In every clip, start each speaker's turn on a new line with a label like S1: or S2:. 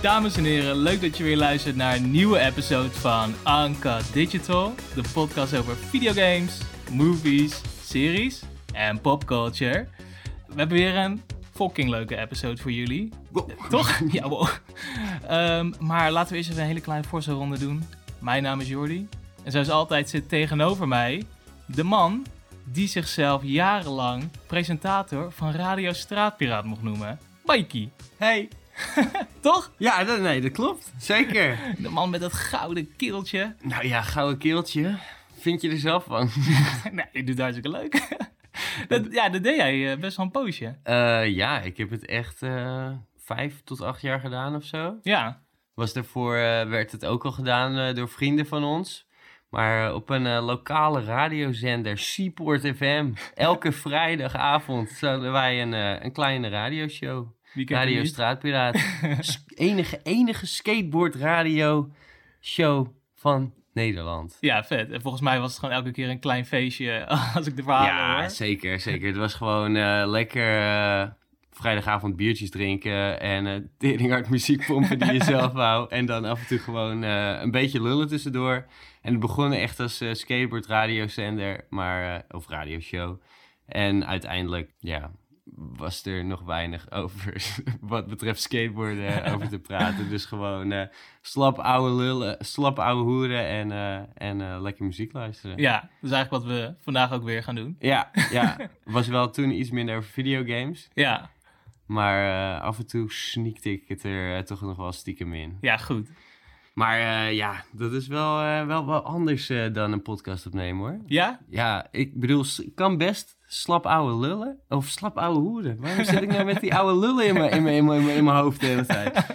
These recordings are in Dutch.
S1: Dames en heren, leuk dat je weer luistert naar een nieuwe episode van Anka Digital. De podcast over videogames, movies, series en popculture. We hebben weer een fucking leuke episode voor jullie. Toch? Ja, wow. Ehm, maar laten we eerst even een hele kleine voorstelronde doen. Mijn naam is Jordi. En zoals altijd zit tegenover mij de man die zichzelf jarenlang presentator van Radio Straatpiraat mocht noemen. Mikey.
S2: Hey.
S1: Toch?
S2: Ja, dat, nee, dat klopt. Zeker.
S1: De man met dat gouden keeltje.
S2: nou ja, gouden keeltje. Vind je er zelf van?
S1: nee, je doet het hartstikke leuk. dat, ja, dat deed jij eh, best wel een poosje.
S2: Eh, ja, ik heb het echt eh, vijf tot acht jaar gedaan of zo.
S1: Ja.
S2: Was daarvoor werd het ook al gedaan door vrienden van ons. Maar op een lokale radiozender, Seaport FM. Elke vrijdagavond hadden wij een, een kleine radioshow. Radio? Straatpiraat. Enige, enige skateboard radio show van Nederland.
S1: Ja, vet. En volgens mij was het gewoon elke keer een klein feestje als ik de verhalen
S2: Ja,
S1: hoor.
S2: zeker, zeker. Het was gewoon eh, lekker eh, vrijdagavond biertjes drinken en eh teringhard muziek pompen die je zelf wou. En dan af en toe gewoon een beetje lullen tussendoor. En het begon echt als skateboard radiozender, maar, of radioshow. En uiteindelijk, ja, was er nog weinig over wat betreft skateboarden over te praten. Dus gewoon eh, slap ouwe lullen, slap ouwe hoeren en, eh, en eh, lekker muziek luisteren.
S1: Ja, dat is eigenlijk wat we vandaag ook weer gaan doen.
S2: Ja, ja. was wel toen iets minder over videogames.
S1: Ja,
S2: Maar eh, af en toe sneakte ik het er eh, toch nog wel stiekem in.
S1: ja goed.
S2: Maar eh, ja, dat is wel, eh, wel, wel anders eh, dan een podcast opnemen hoor.
S1: Ja?
S2: Ja, ik bedoel, ik kan best slap ouwe lullen. Of slap ouwe hoeren. Waarom zit ik nou met die ouwe lullen in mijn, in mijn, in mijn, in mijn hoofd de hele tijd?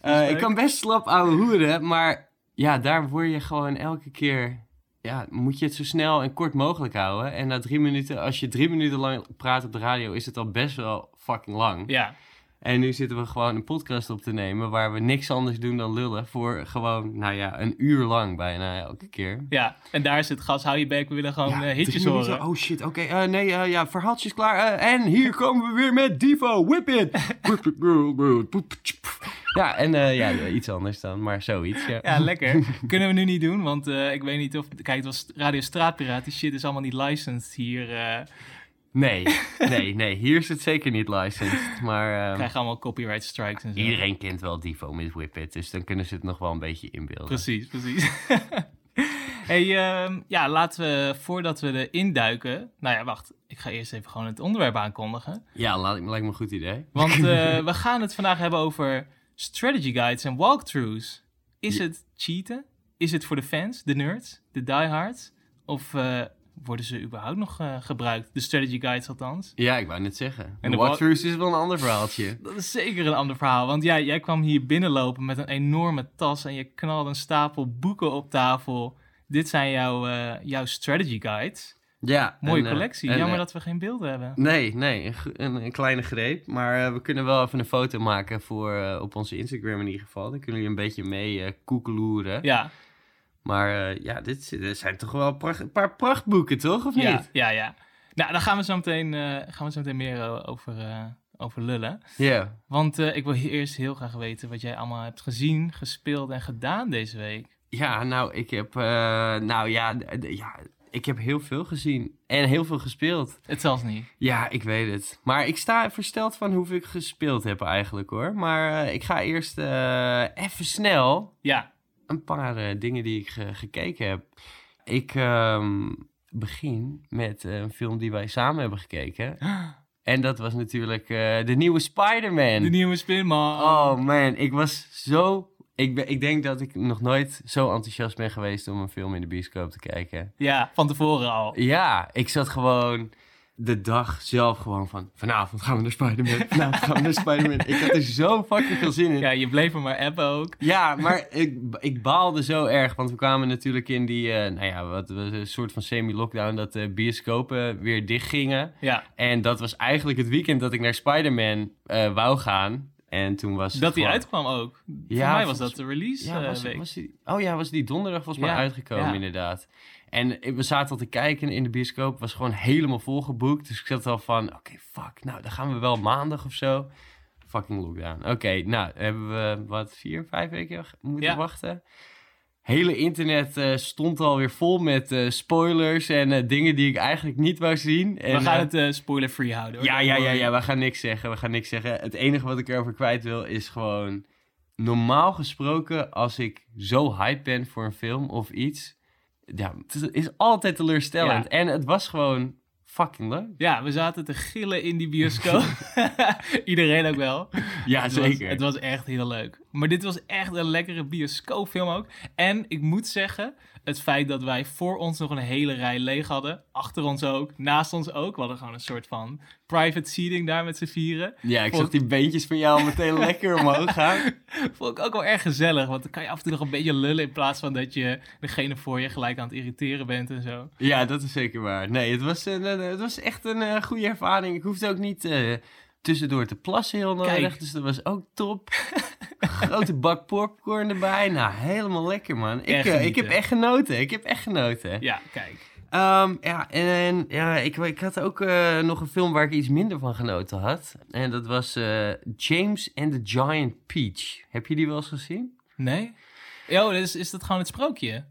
S2: Eh, ik kan best slap ouwe hoeren, maar ja, daar word je gewoon elke keer... Ja, moet je het zo snel en kort mogelijk houden. En na drie minuten, als je drie minuten lang praat op de radio, is het al best wel fucking lang.
S1: Ja.
S2: En nu zitten we gewoon een podcast op te nemen waar we niks anders doen dan lullen voor gewoon, nou ja, een uur lang bijna elke keer.
S1: Ja, en daar is het gas, hou je bek, we willen gewoon
S2: Ja,
S1: eh, hitjes
S2: minuten.
S1: horen.
S2: Oh shit, oké. eh, nee, eh, ja, verhaaltjes klaar. en hier komen we weer met Divo, whip it. Ja, en ja, iets anders dan, maar zoiets. Ja.
S1: Ja, lekker. Kunnen we nu niet doen, want ik weet niet of... Kijk, het was Radio Straatpiraat, die shit is allemaal niet licensed hier.
S2: Nee, nee, nee. Hier is het zeker niet licensed. Maar eh,
S1: krijgen allemaal copyright strikes en zo.
S2: iedereen kent wel Divo met Whip it. Dus dan kunnen ze het nog wel een beetje inbeelden.
S1: Precies, precies. hey, ehm, ja, laten we, voordat we erin duiken... Nou ja, wacht. Ik ga eerst even gewoon het onderwerp aankondigen.
S2: Ja, laat, lijkt me een goed idee.
S1: Want eh, we gaan het vandaag hebben over strategy guides en walkthroughs. Is
S2: Ja.
S1: het cheaten? Is het voor de fans, de nerds, de diehards? Of eh, worden ze überhaupt nog eh, gebruikt? De strategy guides althans.
S2: Ja, ik wou net zeggen.
S1: En de
S2: walkthroughs is wel een ander verhaaltje.
S1: Dat is zeker een ander verhaal. Want ja, jij kwam hier binnenlopen met een enorme tas en je knalde een stapel boeken op tafel. Dit zijn jouw, eh, jouw strategy guides.
S2: Ja.
S1: Mooie
S2: en, eh,
S1: collectie.
S2: en,
S1: Jammer dat we geen beelden hebben.
S2: Nee, nee, een, een, kleine greep. Maar we kunnen wel even een foto maken voor op onze Instagram in ieder geval. Dan kunnen jullie een beetje mee koekeloeren.
S1: Ja,
S2: Maar eh, ja, dit, dit zijn toch wel pracht- een paar prachtboeken, toch? Of
S1: ja,
S2: niet?
S1: ja, ja. Nou, daar gaan we zo meteen, eh, gaan we zo meteen meer eh, over, over lullen.
S2: Ja.
S1: Want ik wil eerst heel graag weten wat jij allemaal hebt gezien, gespeeld en gedaan deze week.
S2: Ja, nou, ik heb, nou ja, ja, ik heb heel veel gezien en heel veel gespeeld.
S1: Het zelfs niet.
S2: Ja, ik weet het. Maar ik sta versteld van hoeveel ik gespeeld heb eigenlijk hoor. Maar ik ga eerst even snel
S1: Ja,
S2: een paar eh, dingen die ik ge- gekeken heb. Ik ehm, begin met eh, een film die wij samen hebben gekeken. En dat was natuurlijk eh, de nieuwe Spider-Man.
S1: de nieuwe Spinman.
S2: Oh man, ik was zo... Ik, ben, ik denk dat ik nog nooit zo enthousiast ben geweest om een film in de bioscoop te kijken.
S1: Ja, van tevoren al.
S2: Ja, ik zat gewoon de dag zelf gewoon van... Vanavond gaan we naar Spider-Man, vanavond gaan we naar Spider-Man. Ik had er zo fucking veel zin in.
S1: Ja, je bleef er maar appen ook.
S2: Ja, maar ik, ik baalde zo erg, want we kwamen natuurlijk in die, eh, nou ja, wat, een soort van semi-lockdown, dat de bioscopen weer dicht gingen.
S1: Ja,
S2: En dat was eigenlijk het weekend dat ik naar Spider-Man eh, wou gaan. En toen was
S1: dat die
S2: gewoon-
S1: uitkwam ook. Voor
S2: Ja,
S1: mij was dat de release
S2: Ja,
S1: eh,
S2: was,
S1: week.
S2: was die, oh ja, was die donderdag volgens mij
S1: Ja,
S2: uitgekomen
S1: ja.
S2: inderdaad. En we zaten al te kijken in de bioscoop, was gewoon helemaal volgeboekt. Dus ik zat al van, oké, fuck, nou dan gaan we wel maandag of zo. Fucking lockdown. Oké, nou hebben we wat vier, vijf weken moeten
S1: Ja.
S2: wachten. Hele internet eh, stond alweer vol met eh, spoilers en eh, dingen die ik eigenlijk niet wou zien. En,
S1: We gaan het spoiler-free houden. hoor.
S2: ja, ja, ja, ja, we gaan niks zeggen. We gaan niks zeggen. Het enige wat ik erover kwijt wil is gewoon... Normaal gesproken, als ik zo hype ben voor een film of iets... Ja, het is altijd teleurstellend.
S1: Ja.
S2: En het was gewoon fucking leuk.
S1: Ja, we zaten te gillen in die bioscoop. Iedereen ook wel.
S2: Ja,
S1: Het was-
S2: zeker.
S1: het was echt heel leuk. Maar dit was echt een lekkere bioscoopfilm ook. En ik moet zeggen, het feit dat wij voor ons nog een hele rij leeg hadden. Achter ons ook, naast ons ook. We hadden gewoon een soort van private seating daar met z'n vieren.
S2: Ja, ik
S1: Vond-
S2: zag die beentjes van jou meteen lekker omhoog gaan.
S1: Vond ik ook wel erg gezellig. Want dan kan je af en toe nog een beetje lullen. In plaats van dat je degene voor je gelijk aan het irriteren bent en zo.
S2: Ja, dat is zeker waar. Nee, het was, een, het was echt een eh, goede ervaring. Ik hoefde ook niet eh, tussendoor te plassen heel nodig. Dus dat was ook top. Grote bak popcorn erbij. Nou, helemaal lekker, man. Ik, eh, ik heb echt genoten. Ik heb echt genoten.
S1: Ja, kijk.
S2: Ehm, ja, en ja, ik, ik had ook eh, nog een film waar ik iets minder van genoten had. En dat was eh, James and the Giant Peach. Heb je die wel eens gezien?
S1: Nee? Jo, is, is dat gewoon het sprookje?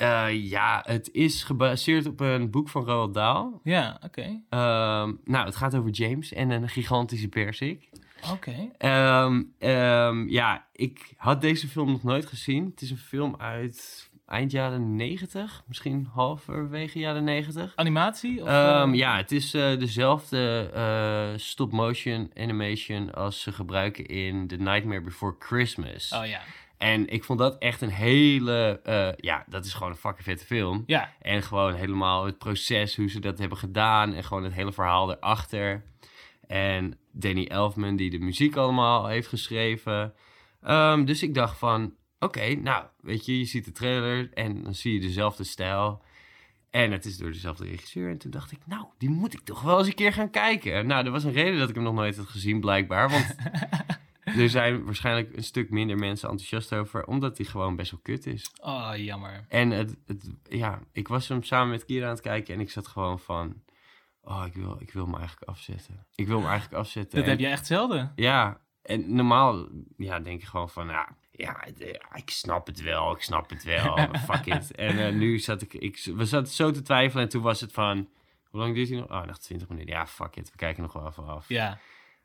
S2: Eh, ja, het is gebaseerd op een boek van Roald Dahl.
S1: Ja, oké.
S2: Ehm, nou, het gaat over James en een gigantische persik.
S1: Oké.
S2: Ehm, ehm, ja, ik had deze film nog nooit gezien. Het is een film uit eind jaren 90, misschien halverwege jaren 90.
S1: Animatie? Of, eh,
S2: ja, het is eh, dezelfde eh, stop-motion animation als ze gebruiken in The Nightmare Before Christmas.
S1: Oh ja.
S2: En ik vond dat echt een hele... eh, ja, dat is gewoon een fucking vette film.
S1: Ja,
S2: En gewoon helemaal het proces, hoe ze dat hebben gedaan. En gewoon het hele verhaal erachter. En Danny Elfman, die de muziek allemaal heeft geschreven. Ehm, dus ik dacht van, oké, nou, weet je, je ziet de trailer en dan zie je dezelfde stijl. En het is door dezelfde regisseur. En toen dacht ik, nou, die moet ik toch wel eens een keer gaan kijken. Nou, er was een reden dat ik hem nog nooit had gezien, blijkbaar. Want er zijn waarschijnlijk een stuk minder mensen enthousiast over, omdat hij gewoon best wel kut is.
S1: oh jammer.
S2: En het, het, ja, ik was hem samen met Kira aan het kijken en ik zat gewoon van... Oh, ik wil, ik wil hem eigenlijk afzetten. Ik wil hem eigenlijk afzetten.
S1: Dat
S2: En-
S1: heb je echt zelden.
S2: Ja, en normaal ja, denk je gewoon van... Ja, ja, eh, ik snap het wel, ik snap het wel. Fuck it. En eh, nu zat ik, ik... We zaten zo te twijfelen en toen was het van... Hoe lang duurt hij nog? Oh, nog 20 minuten. Ja, fuck it. We kijken nog wel even af.
S1: Ja.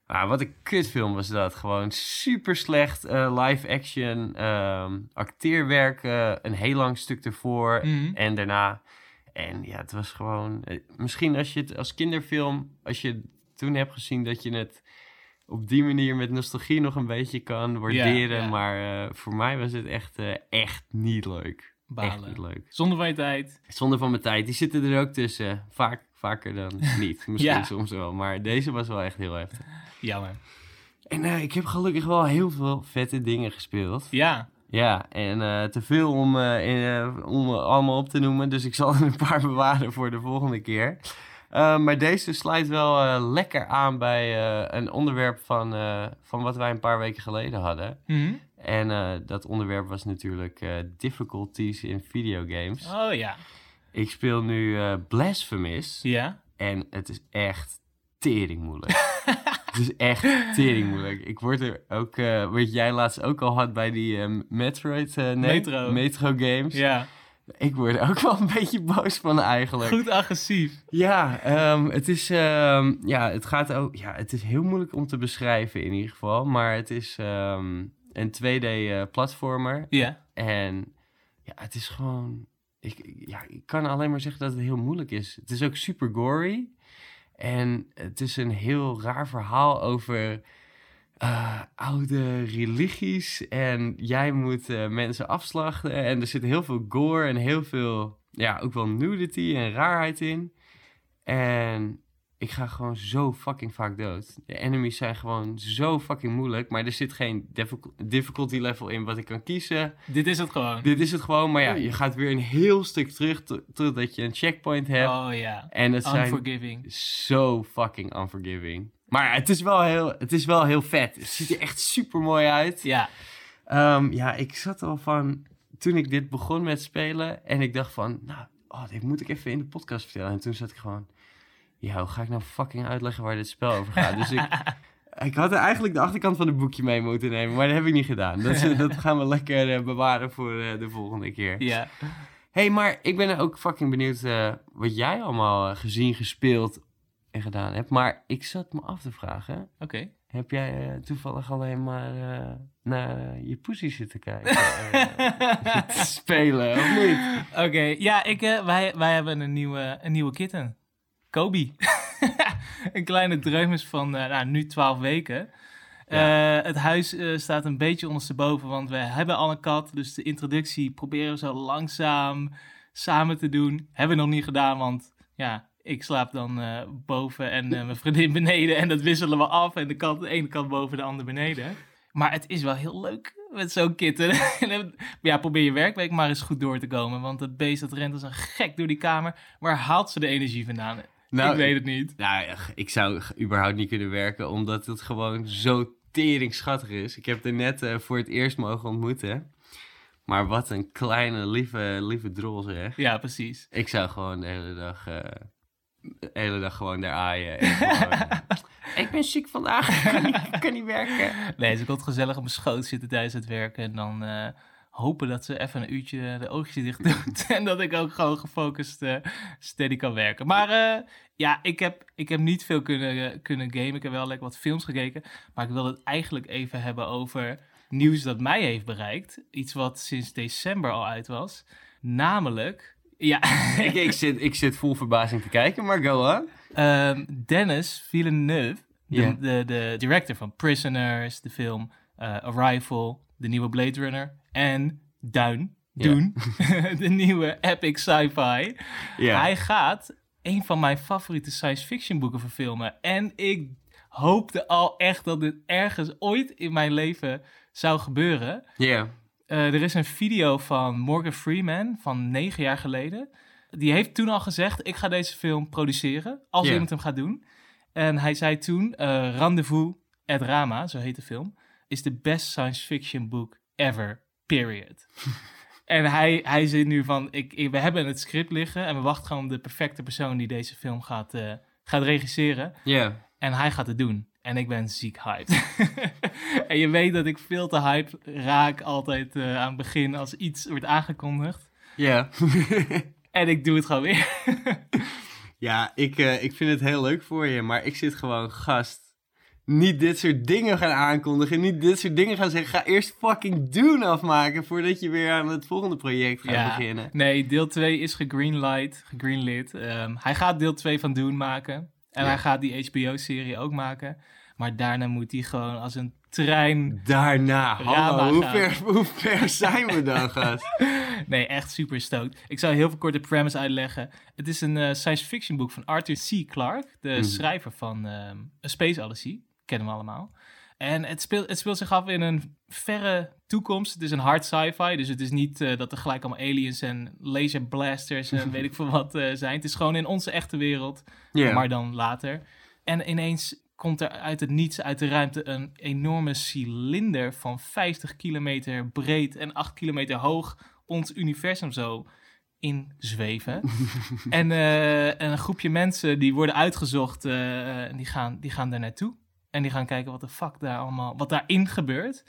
S2: Ah, wat een kutfilm was dat. Gewoon super slecht eh, live-action ehm, acteerwerk. een heel lang stuk ervoor
S1: Mhm.
S2: en daarna. En ja, het was gewoon... eh, misschien als je het als kinderfilm... Als je toen hebt gezien dat je het op die manier met nostalgie nog een beetje kan waarderen.
S1: ja.
S2: Maar eh, voor mij was het echt, echt niet leuk. Echt niet
S1: Balen.
S2: leuk.
S1: Zonder van je tijd.
S2: Zonde van mijn tijd. Die zitten er ook tussen. Vaak, vaker dan niet. Misschien
S1: Ja.
S2: soms wel. Maar deze was wel echt heel heftig.
S1: Jammer.
S2: En eh, ik heb gelukkig wel heel veel vette dingen gespeeld.
S1: Ja.
S2: Ja, en eh, te veel om, eh, in, om allemaal op te noemen. Dus ik zal er een paar bewaren voor de volgende keer. Maar deze sluit wel lekker aan bij een onderwerp van, van wat wij een paar weken geleden hadden.
S1: Mhm.
S2: En dat onderwerp was natuurlijk difficulties in videogames.
S1: Oh ja.
S2: Ik speel nu eh, Blasphemous.
S1: Ja.
S2: En het is echt tering moeilijk. het is echt tering moeilijk. Ik word er ook, eh wat jij laatst ook al had bij die eh, Metroid, eh, nee,
S1: Metro.
S2: Metro games.
S1: Ja.
S2: Ik word er ook wel een beetje boos van eigenlijk.
S1: Goed agressief.
S2: Ja, ehm, het is, ehm, ja, het gaat ook, ja, het is heel moeilijk om te beschrijven in ieder geval. Maar het is ehm, een 2D-platformer.
S1: Ja.
S2: En ja, het is gewoon. Ik, ja, ik kan alleen maar zeggen dat het heel moeilijk is. Het is ook super gory. En het is een heel raar verhaal over eh, oude religies. En jij moet eh, mensen afslachten. En er zit heel veel gore en heel veel, ja, ook wel nudity en raarheid in. En ik ga gewoon zo fucking vaak dood. De enemies zijn gewoon zo fucking moeilijk. Maar er zit geen difficul- difficulty level in wat ik kan kiezen.
S1: Dit is het gewoon.
S2: Dit is het gewoon, maar ja, je gaat weer een heel stuk terug to- totdat je een checkpoint hebt.
S1: Oh ja.
S2: En het zijn
S1: Unforgiving.
S2: zo fucking unforgiving. Maar het is wel heel, het is wel heel vet. Het ziet er echt super mooi uit.
S1: Ja.
S2: Ehm, ja, ik zat al van toen ik dit begon met spelen en ik dacht van, nou, oh, dit moet ik even in de podcast vertellen. En toen zat ik gewoon, ja, hoe ga ik nou fucking uitleggen waar dit spel over gaat? dus ik Ik had eigenlijk de achterkant van het boekje mee moeten nemen, maar dat heb ik niet gedaan. Dat, is- dat gaan we lekker eh, bewaren voor eh, de volgende keer.
S1: Ja.
S2: hey, maar ik ben ook fucking benieuwd eh, wat jij allemaal eh, gezien, gespeeld en gedaan hebt. Maar ik zat me af te vragen,
S1: Oké.
S2: heb jij eh, toevallig alleen maar eh, naar eh, je poesie zitten kijken? eh, te spelen, of niet?
S1: Oké, ja, ik, eh, wij, wij hebben een nieuwe, een nieuwe kitten. Kobe. een kleine dreumes van eh, nou, nu 12 weken.
S2: Ja.
S1: Eh, het huis eh, staat een beetje ondersteboven, want we hebben al een kat. Dus de introductie proberen we zo langzaam samen te doen. Hebben we nog niet gedaan, want ja, ik slaap dan boven en mijn vriendin beneden. En dat wisselen we af. En de, ene kant boven, de andere beneden. Maar het is wel heel leuk met zo'n kitten. Ja, probeer je werkweek maar eens goed door te komen. Want het beest dat rent als een gek door die kamer. Waar haalt ze de energie vandaan?
S2: Nou,
S1: ik weet het niet.
S2: Nou, ik zou überhaupt niet kunnen werken, omdat het gewoon zo tering schattig is. Ik heb er net eh, voor het eerst mogen ontmoeten. Maar wat een kleine, lieve, lieve drol zeg.
S1: Ja, precies.
S2: Ik zou gewoon de hele dag, eh, de hele dag gewoon daar aaien. en gewoon, ik ben ziek vandaag, ik kan niet, ik kan niet werken.
S1: Nee, ze komt gezellig op mijn schoot zitten tijdens het werken. En dan eh, hopen dat ze even een uurtje de oogjes dicht doet. en dat ik ook gewoon gefocust eh, steady kan werken. Maar eh, ja, ik heb, ik heb niet veel kunnen, eh, kunnen gamen. Ik heb wel lekker wat films gekeken. Maar ik wil het eigenlijk even hebben over nieuws dat mij heeft bereikt. Iets wat sinds december al uit was. Namelijk, ja,
S2: ik, ik, zit, ik zit vol verbazing te kijken, maar go on.
S1: Ehm, Dennis Villeneuve, de, de, de director van Prisoners, de film Arrival, de nieuwe Blade Runner en Duin. Doen, de nieuwe epic sci-fi.
S2: Ja.
S1: Hij gaat een van mijn favoriete science fiction boeken verfilmen. En ik hoopte al echt dat dit ergens ooit in mijn leven zou gebeuren.
S2: Ja.
S1: Eh, er is een video van Morgan Freeman van negen jaar geleden. Die heeft toen al gezegd: Ik ga deze film produceren. Als iemand hem gaat doen. En hij zei toen: eh, Rendezvous et Rama, zo heet de film, is de best science fiction book ever. Period. en hij, hij zit nu van: ik, ik- We hebben het script liggen en we wachten gewoon op de perfecte persoon die deze film gaat, eh, gaat regisseren.
S2: Ja.
S1: En hij gaat het doen. En ik ben ziek hyped. en je weet dat ik veel te hyped raak altijd eh, aan het begin als iets wordt aangekondigd.
S2: Ja.
S1: En ik doe het gewoon weer.
S2: Ja, ik, eh, ik vind het heel leuk voor je, maar ik zit gewoon gast. Niet dit soort dingen gaan aankondigen, niet dit soort dingen gaan zeggen. Ga eerst fucking doen afmaken voordat je weer aan het volgende project gaat
S1: Ja.
S2: beginnen.
S1: Nee, deel 2 is gegreenlight, gegreenlit. Ehm, hij gaat deel 2 van Doen maken. En
S2: Ja.
S1: hij gaat die HBO-serie ook maken. Maar daarna moet hij gewoon als een trein...
S2: Daarna, hallo, hoe ver, hoe ver zijn we dan, gast?
S1: Nee, echt super stoked. Ik zou heel veel kort de premise uitleggen. Het is een eh, science fiction boek van Arthur C. Clarke, de
S2: Mhm.
S1: schrijver van ehm A Space Odyssey. Kennen we allemaal. En het speelt, het speelt zich af in een verre toekomst. Het is een hard sci-fi, dus het is niet eh, dat er gelijk allemaal aliens en laser blasters en weet ik veel wat eh, zijn. Het is gewoon in onze echte wereld, maar dan later. En ineens komt er uit het niets, uit de ruimte, een enorme cilinder van 50 kilometer breed en 8 kilometer hoog ons universum zo inzweven. en, eh, en een groepje mensen die worden uitgezocht en die gaan, die gaan daar naartoe. En die gaan kijken wat de fuck daar allemaal, wat daarin gebeurt.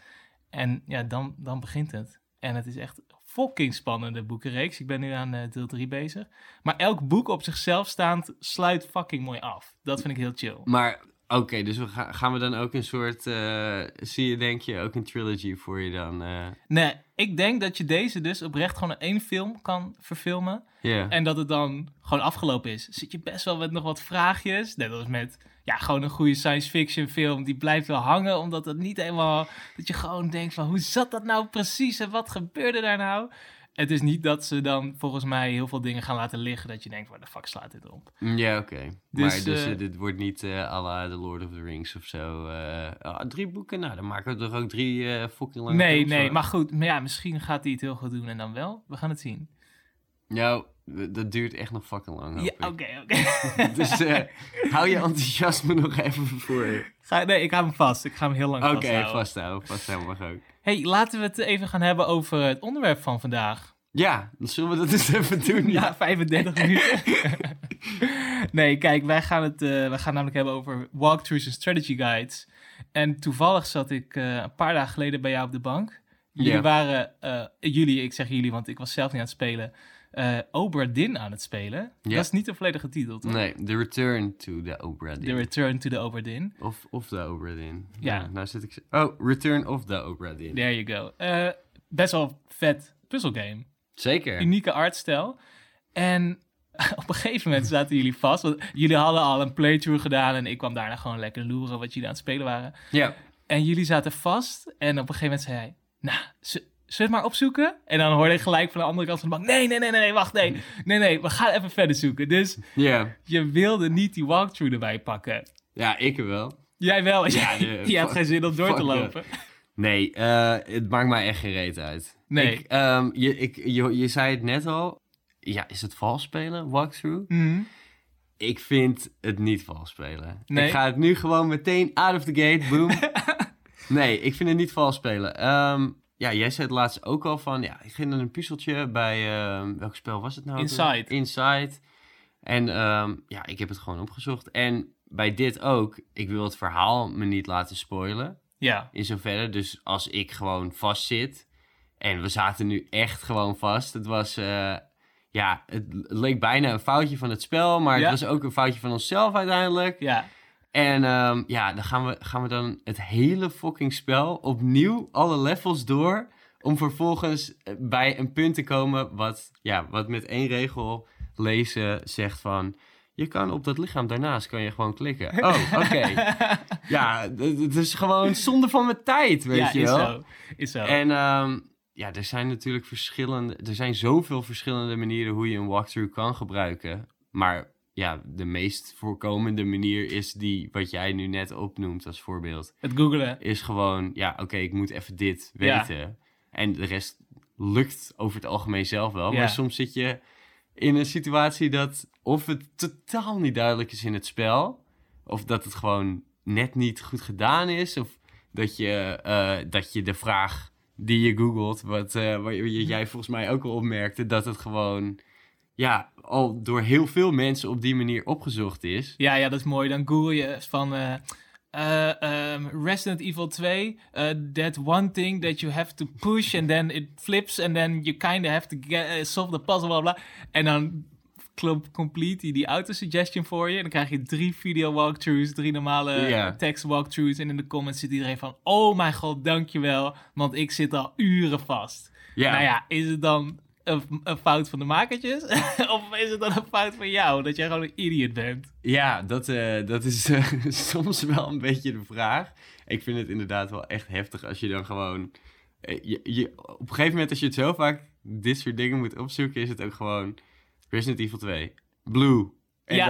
S1: En ja, dan, dan begint het. En het is echt fucking spannende boekenreeks. Ik ben nu aan eh, deel 3 bezig. Maar elk boek op zichzelf staand sluit fucking mooi af. Dat vind ik heel chill.
S2: Maar, oké, dus we ga- gaan we dan ook een soort, eh, zie je denk je ook een trilogy voor je dan? eh?
S1: Nee, ik denk dat je deze dus oprecht gewoon in één film kan verfilmen.
S2: Ja.
S1: En dat het dan gewoon afgelopen is. Zit je best wel met nog wat vraagjes. Net als met ja, gewoon een goede science fiction film. Die blijft wel hangen, omdat het niet helemaal... Dat je gewoon denkt van, hoe zat dat nou precies? En wat gebeurde daar nou? Het is niet dat ze dan volgens mij heel veel dingen gaan laten liggen. Dat je denkt, waar de fuck slaat dit op?
S2: Ja, oké.
S1: Dus,
S2: maar dus,
S1: eh,
S2: dit wordt niet eh à la The Lord of the Rings of zo. eh, ah, drie boeken? Nou, dan maken we toch ook drie eh fucking lange
S1: Nee, nee, maar goed. Maar ja, misschien gaat hij het heel goed doen en dan wel. We gaan het zien.
S2: Nou, dat duurt echt nog fucking lang,
S1: Ja, oké, oké.
S2: Dus eh, hou je enthousiasme nog even voor.
S1: Ga- Nee, ik hou hem vast. Ik ga hem heel lang
S2: Oké,
S1: vasthouden.
S2: vasthouden. Vasthouden mag ook.
S1: hey, laten we het even gaan hebben over het onderwerp van vandaag.
S2: Ja, dan zullen we dat eens even doen.
S1: Ja, 35 minuten. nee, kijk, wij gaan het uh, wij gaan namelijk hebben over walkthroughs en strategy guides. En toevallig zat ik eh, een paar dagen geleden bij jou op de bank. Jullie waren, eh, jullie, ik zeg jullie, want ik was zelf niet aan het spelen, Obra Dinn aan het spelen.
S2: Ja.
S1: Dat is niet de volledige titel, toch?
S2: Nee, The Return to the Obra
S1: The. Return to the Obra Dinn.
S2: Of, of the Obra Dinn.
S1: Ja.
S2: nou zit ik... Oh, Return of the Obra Dinn.
S1: There you go. Eh, best wel vet puzzelgame.
S2: Zeker.
S1: Unieke artstijl. En op een gegeven moment zaten jullie vast. Want jullie hadden al een playthrough gedaan en ik kwam daarna gewoon lekker loeren wat jullie aan het spelen waren.
S2: Ja.
S1: En jullie zaten vast en op een gegeven moment zei hij, nou, z- zullen we maar opzoeken? En dan hoorde ik gelijk van de andere kant van de bank, nee, nee, nee, nee, wacht, nee. Nee, nee, we gaan even verder zoeken. Dus
S2: Ja.
S1: je wilde niet die walkthrough erbij pakken.
S2: Ja, ik wel.
S1: Jij wel,
S2: Ja,
S1: je had geen zin om door te
S2: yeah.
S1: lopen.
S2: Nee, eh, het maakt mij echt geen reet uit.
S1: Nee.
S2: Ik, ehm, je, ik, je, je zei het net al. Ja, is het vals spelen, walkthrough?
S1: Mhm.
S2: Ik vind het niet vals spelen.
S1: Nee?
S2: Ik ga het nu gewoon meteen out of the gate, boom. nee, ik vind het niet vals spelen. Ehm, ja, jij zei het laatst ook al van... Ja, ik ging naar een puzzeltje bij... ehm, welk spel was het nou?
S1: Inside.
S2: Inside. En ehm, ja, ik heb het gewoon opgezocht. En bij dit ook. Ik wil het verhaal me niet laten spoilen.
S1: Ja,
S2: In zoverre. Dus als ik gewoon vast zit. En we zaten nu echt gewoon vast. Het was. eh, ja, het leek bijna een foutje van het spel. Maar
S1: Ja.
S2: het was ook een foutje van onszelf uiteindelijk.
S1: ja.
S2: En ehm, ja, dan gaan we, gaan we dan het hele fucking spel opnieuw, alle levels door. Om vervolgens eh, bij een punt te komen wat, ja, wat met één regel lezen zegt van... Je kan op dat lichaam daarnaast kan je gewoon klikken. Oh, oké. ja, het is gewoon zonde van mijn tijd, weet
S1: ja,
S2: je
S1: is
S2: wel.
S1: zo. Is zo.
S2: En ehm, ja, er zijn natuurlijk verschillende... Er zijn zoveel verschillende manieren hoe je een walkthrough kan gebruiken. Maar ja, de meest voorkomende manier is die wat jij nu net opnoemt als voorbeeld.
S1: Het googelen.
S2: Is gewoon, ja, oké, ik moet even dit
S1: Ja.
S2: weten. En de rest lukt over het algemeen zelf wel.
S1: Ja.
S2: Maar soms zit je in een situatie dat of het totaal niet duidelijk is in het spel... of dat het gewoon net niet goed gedaan is... of dat je, eh, dat je de vraag die je googelt... wat eh, waar je- jij volgens mij ook al opmerkte... dat het gewoon ja, al door heel veel mensen op die manier opgezocht is.
S1: Ja, ja, dat is mooi. Dan google je van eh, eh, ehm, Resident Evil 2. eh, that one thing that you have to push and then it flips and then you kind of have to get, solve the puzzle, bla bla. En dan klopt complete die, die auto-suggestion voor je. En dan krijg je drie video walkthroughs, drie normale
S2: Ja.
S1: tekst walkthroughs. En in de comments zit iedereen van, oh mijn god, dankjewel. Want ik zit al uren vast.
S2: Ja,
S1: Nou ja, is het dan een, een fout van de makertjes? of is het dan een fout van jou? Dat jij gewoon een idiot bent?
S2: ja dat, eh, dat is eh, soms wel een beetje de vraag. Ik vind het inderdaad wel echt heftig als je dan gewoon... eh, je, je, op een gegeven moment als je het zo vaak dit soort dingen moet opzoeken... is het ook gewoon Resident Evil 2, Blue... En
S1: Ja.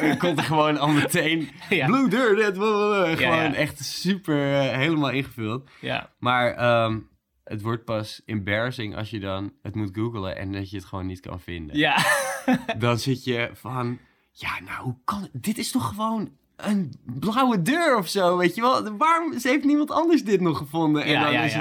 S2: dan komt er gewoon al meteen
S1: Ja.
S2: Blue Dirt, gewoon
S1: ja.
S2: echt super helemaal ingevuld.
S1: Ja,
S2: Maar ehm, het wordt pas embarrassing als je dan het moet googlen en dat je het gewoon niet kan vinden.
S1: ja.
S2: Dan zit je van, ja, nou, hoe kan het? Dit is toch gewoon een blauwe deur of zo, weet je wel? Waarom heeft niemand anders dit nog gevonden? En
S1: Ja,
S2: dan
S1: ja,
S2: is
S1: ja.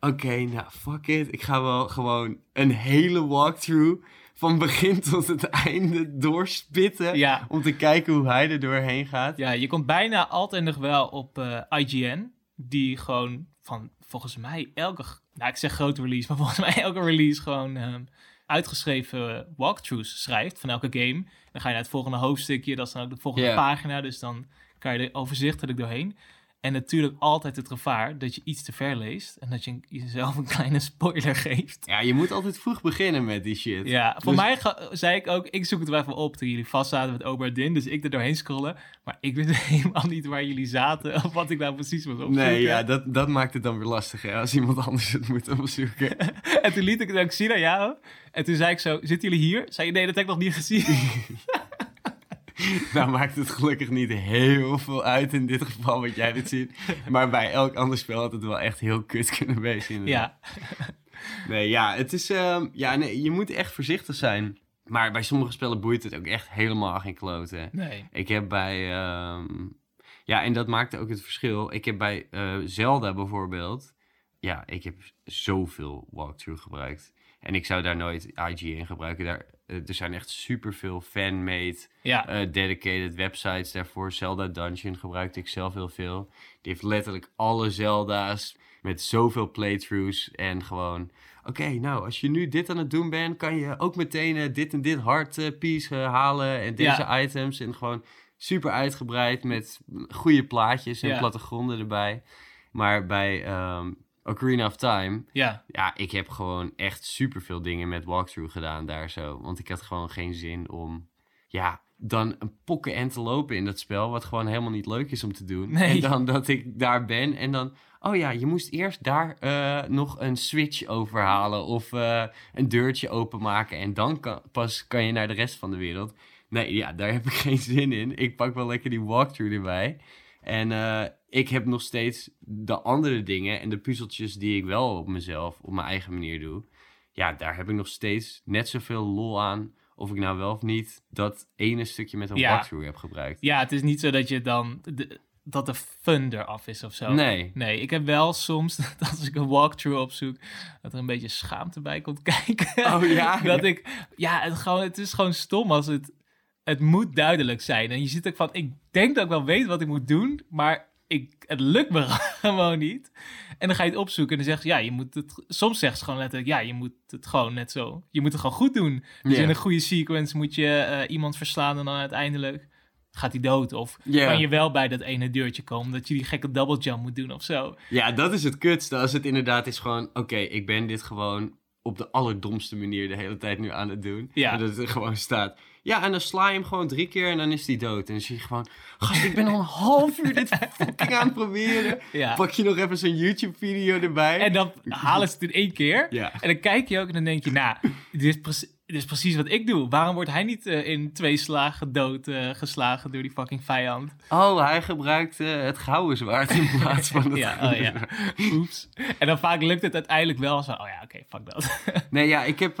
S2: het, oké, nou, fuck it. Ik ga wel gewoon een hele walkthrough van begin tot het einde doorspitten.
S1: Ja.
S2: Om te kijken hoe hij er doorheen gaat.
S1: Ja, je komt bijna altijd nog wel op eh, IGN. Die gewoon van volgens mij elke, nou ik zeg grote release, maar volgens mij elke release gewoon ehm, uitgeschreven walkthroughs schrijft van elke game. Dan ga je naar het volgende hoofdstukje, dat is dan ook de volgende pagina. Dus dan kan je er overzichtelijk doorheen. En natuurlijk altijd het gevaar dat je iets te ver leest en dat je jezelf een kleine spoiler geeft.
S2: Ja, je moet altijd vroeg beginnen met die shit.
S1: Ja, voor
S2: Dus-
S1: mij zei ik ook, ik zoek het wel even op toen jullie vast zaten met Oberdin. Dus ik er doorheen scrollen. Maar ik wist helemaal niet waar jullie zaten of wat ik nou precies was opzoeken.
S2: Nee, ja, dat, dat maakt het dan weer lastig, hè, als iemand anders het moet opzoeken.
S1: En toen liet ik het ook zien aan jou. En toen zei ik zo, zitten jullie hier? Zei je, nee, dat heb ik nog niet gezien.
S2: nou maakt het gelukkig niet heel veel uit in dit geval wat jij dit ziet. Maar bij elk ander spel had het wel echt heel kut kunnen wezen. inderdaad.
S1: ja,
S2: Nee, ja, het is, ehm, ja, nee, je moet echt voorzichtig zijn. Maar bij sommige spellen boeit het ook echt helemaal geen kloten.
S1: nee.
S2: Ik heb bij, ehm, ja, en dat maakte ook het verschil. Ik heb bij eh, Zelda bijvoorbeeld, ja, ik heb zoveel walkthrough gebruikt. En ik zou daar nooit IGN gebruiken. Daar, er zijn echt superveel fan-made,
S1: Ja,
S2: eh, dedicated websites daarvoor. Zelda Dungeon gebruikte ik zelf heel veel. Die heeft letterlijk alle Zelda's met zoveel playthroughs. En gewoon, oké, nou, als je nu dit aan het doen bent, kan je ook meteen eh, dit en dit hard eh, piece eh, halen. En deze items. En gewoon super uitgebreid met goede plaatjes en
S1: Ja.
S2: plattegronden erbij. Maar bij ehm, Ocarina of Time,
S1: ja,
S2: ja, ik heb gewoon echt superveel dingen met walkthrough gedaan daar zo. Want ik had gewoon geen zin om, ja, dan een pokken en te lopen in dat spel. Wat gewoon helemaal niet leuk is om te doen.
S1: Nee.
S2: En dan dat ik daar ben en dan... Oh ja, je moest eerst daar eh, nog een switch overhalen of eh, een deurtje openmaken. En dan kan, pas kan je naar de rest van de wereld. Nee, ja, daar heb ik geen zin in. Ik pak wel lekker die walkthrough erbij. En eh, ik heb nog steeds de andere dingen en de puzzeltjes die ik wel op mezelf, op mijn eigen manier doe. Ja, daar heb ik nog steeds net zoveel lol aan. Of ik nou wel of niet dat ene stukje met een
S1: Ja.
S2: walkthrough heb gebruikt.
S1: ja, het is niet zo dat je dan... De, dat de fun eraf is of zo.
S2: Nee.
S1: Nee, ik heb wel soms, dat als ik een walkthrough opzoek, dat er een beetje schaamte bij komt kijken.
S2: Oh ja?
S1: dat ik, ja, het, gewoon, het is gewoon stom als het, het moet duidelijk zijn. En je zit ook van, ik denk dat ik wel weet wat ik moet doen, maar ik, het lukt me gewoon niet. En dan ga je het opzoeken en dan zegt ze, ja, je moet het, soms zegt ze gewoon letterlijk, ja, je moet het gewoon net zo, je moet het gewoon goed doen. Dus in een goede sequence moet je eh, iemand verslaan en dan uiteindelijk gaat hij dood. Of kan je wel bij dat ene deurtje komen, dat je die gekke double jump moet doen of zo.
S2: Ja, dat is het kutste. Als het inderdaad is gewoon, oké, ik ben dit gewoon op de allerdomste manier de hele tijd nu aan het doen.
S1: Ja.
S2: En dat het er gewoon staat. Ja, en dan sla je hem gewoon drie keer en dan is hij dood. En dan zie je gewoon, gast, ik ben al een half uur dit fucking aan het proberen.
S1: Ja.
S2: Pak je nog even zo'n YouTube-video erbij.
S1: En dan halen ze het in één keer.
S2: Ja.
S1: En dan kijk je ook en dan denk je, nou, dit is, preci- is precies wat ik doe. Waarom wordt hij niet eh, in twee slagen dood eh, geslagen door die fucking vijand?
S2: Oh, hij gebruikt eh, het gouden zwaard in plaats van het
S1: Ja, oh ja. Oeps. En dan vaak lukt het uiteindelijk wel. Zo, oh ja, oké, fuck dat.
S2: Nee, ja, ik heb,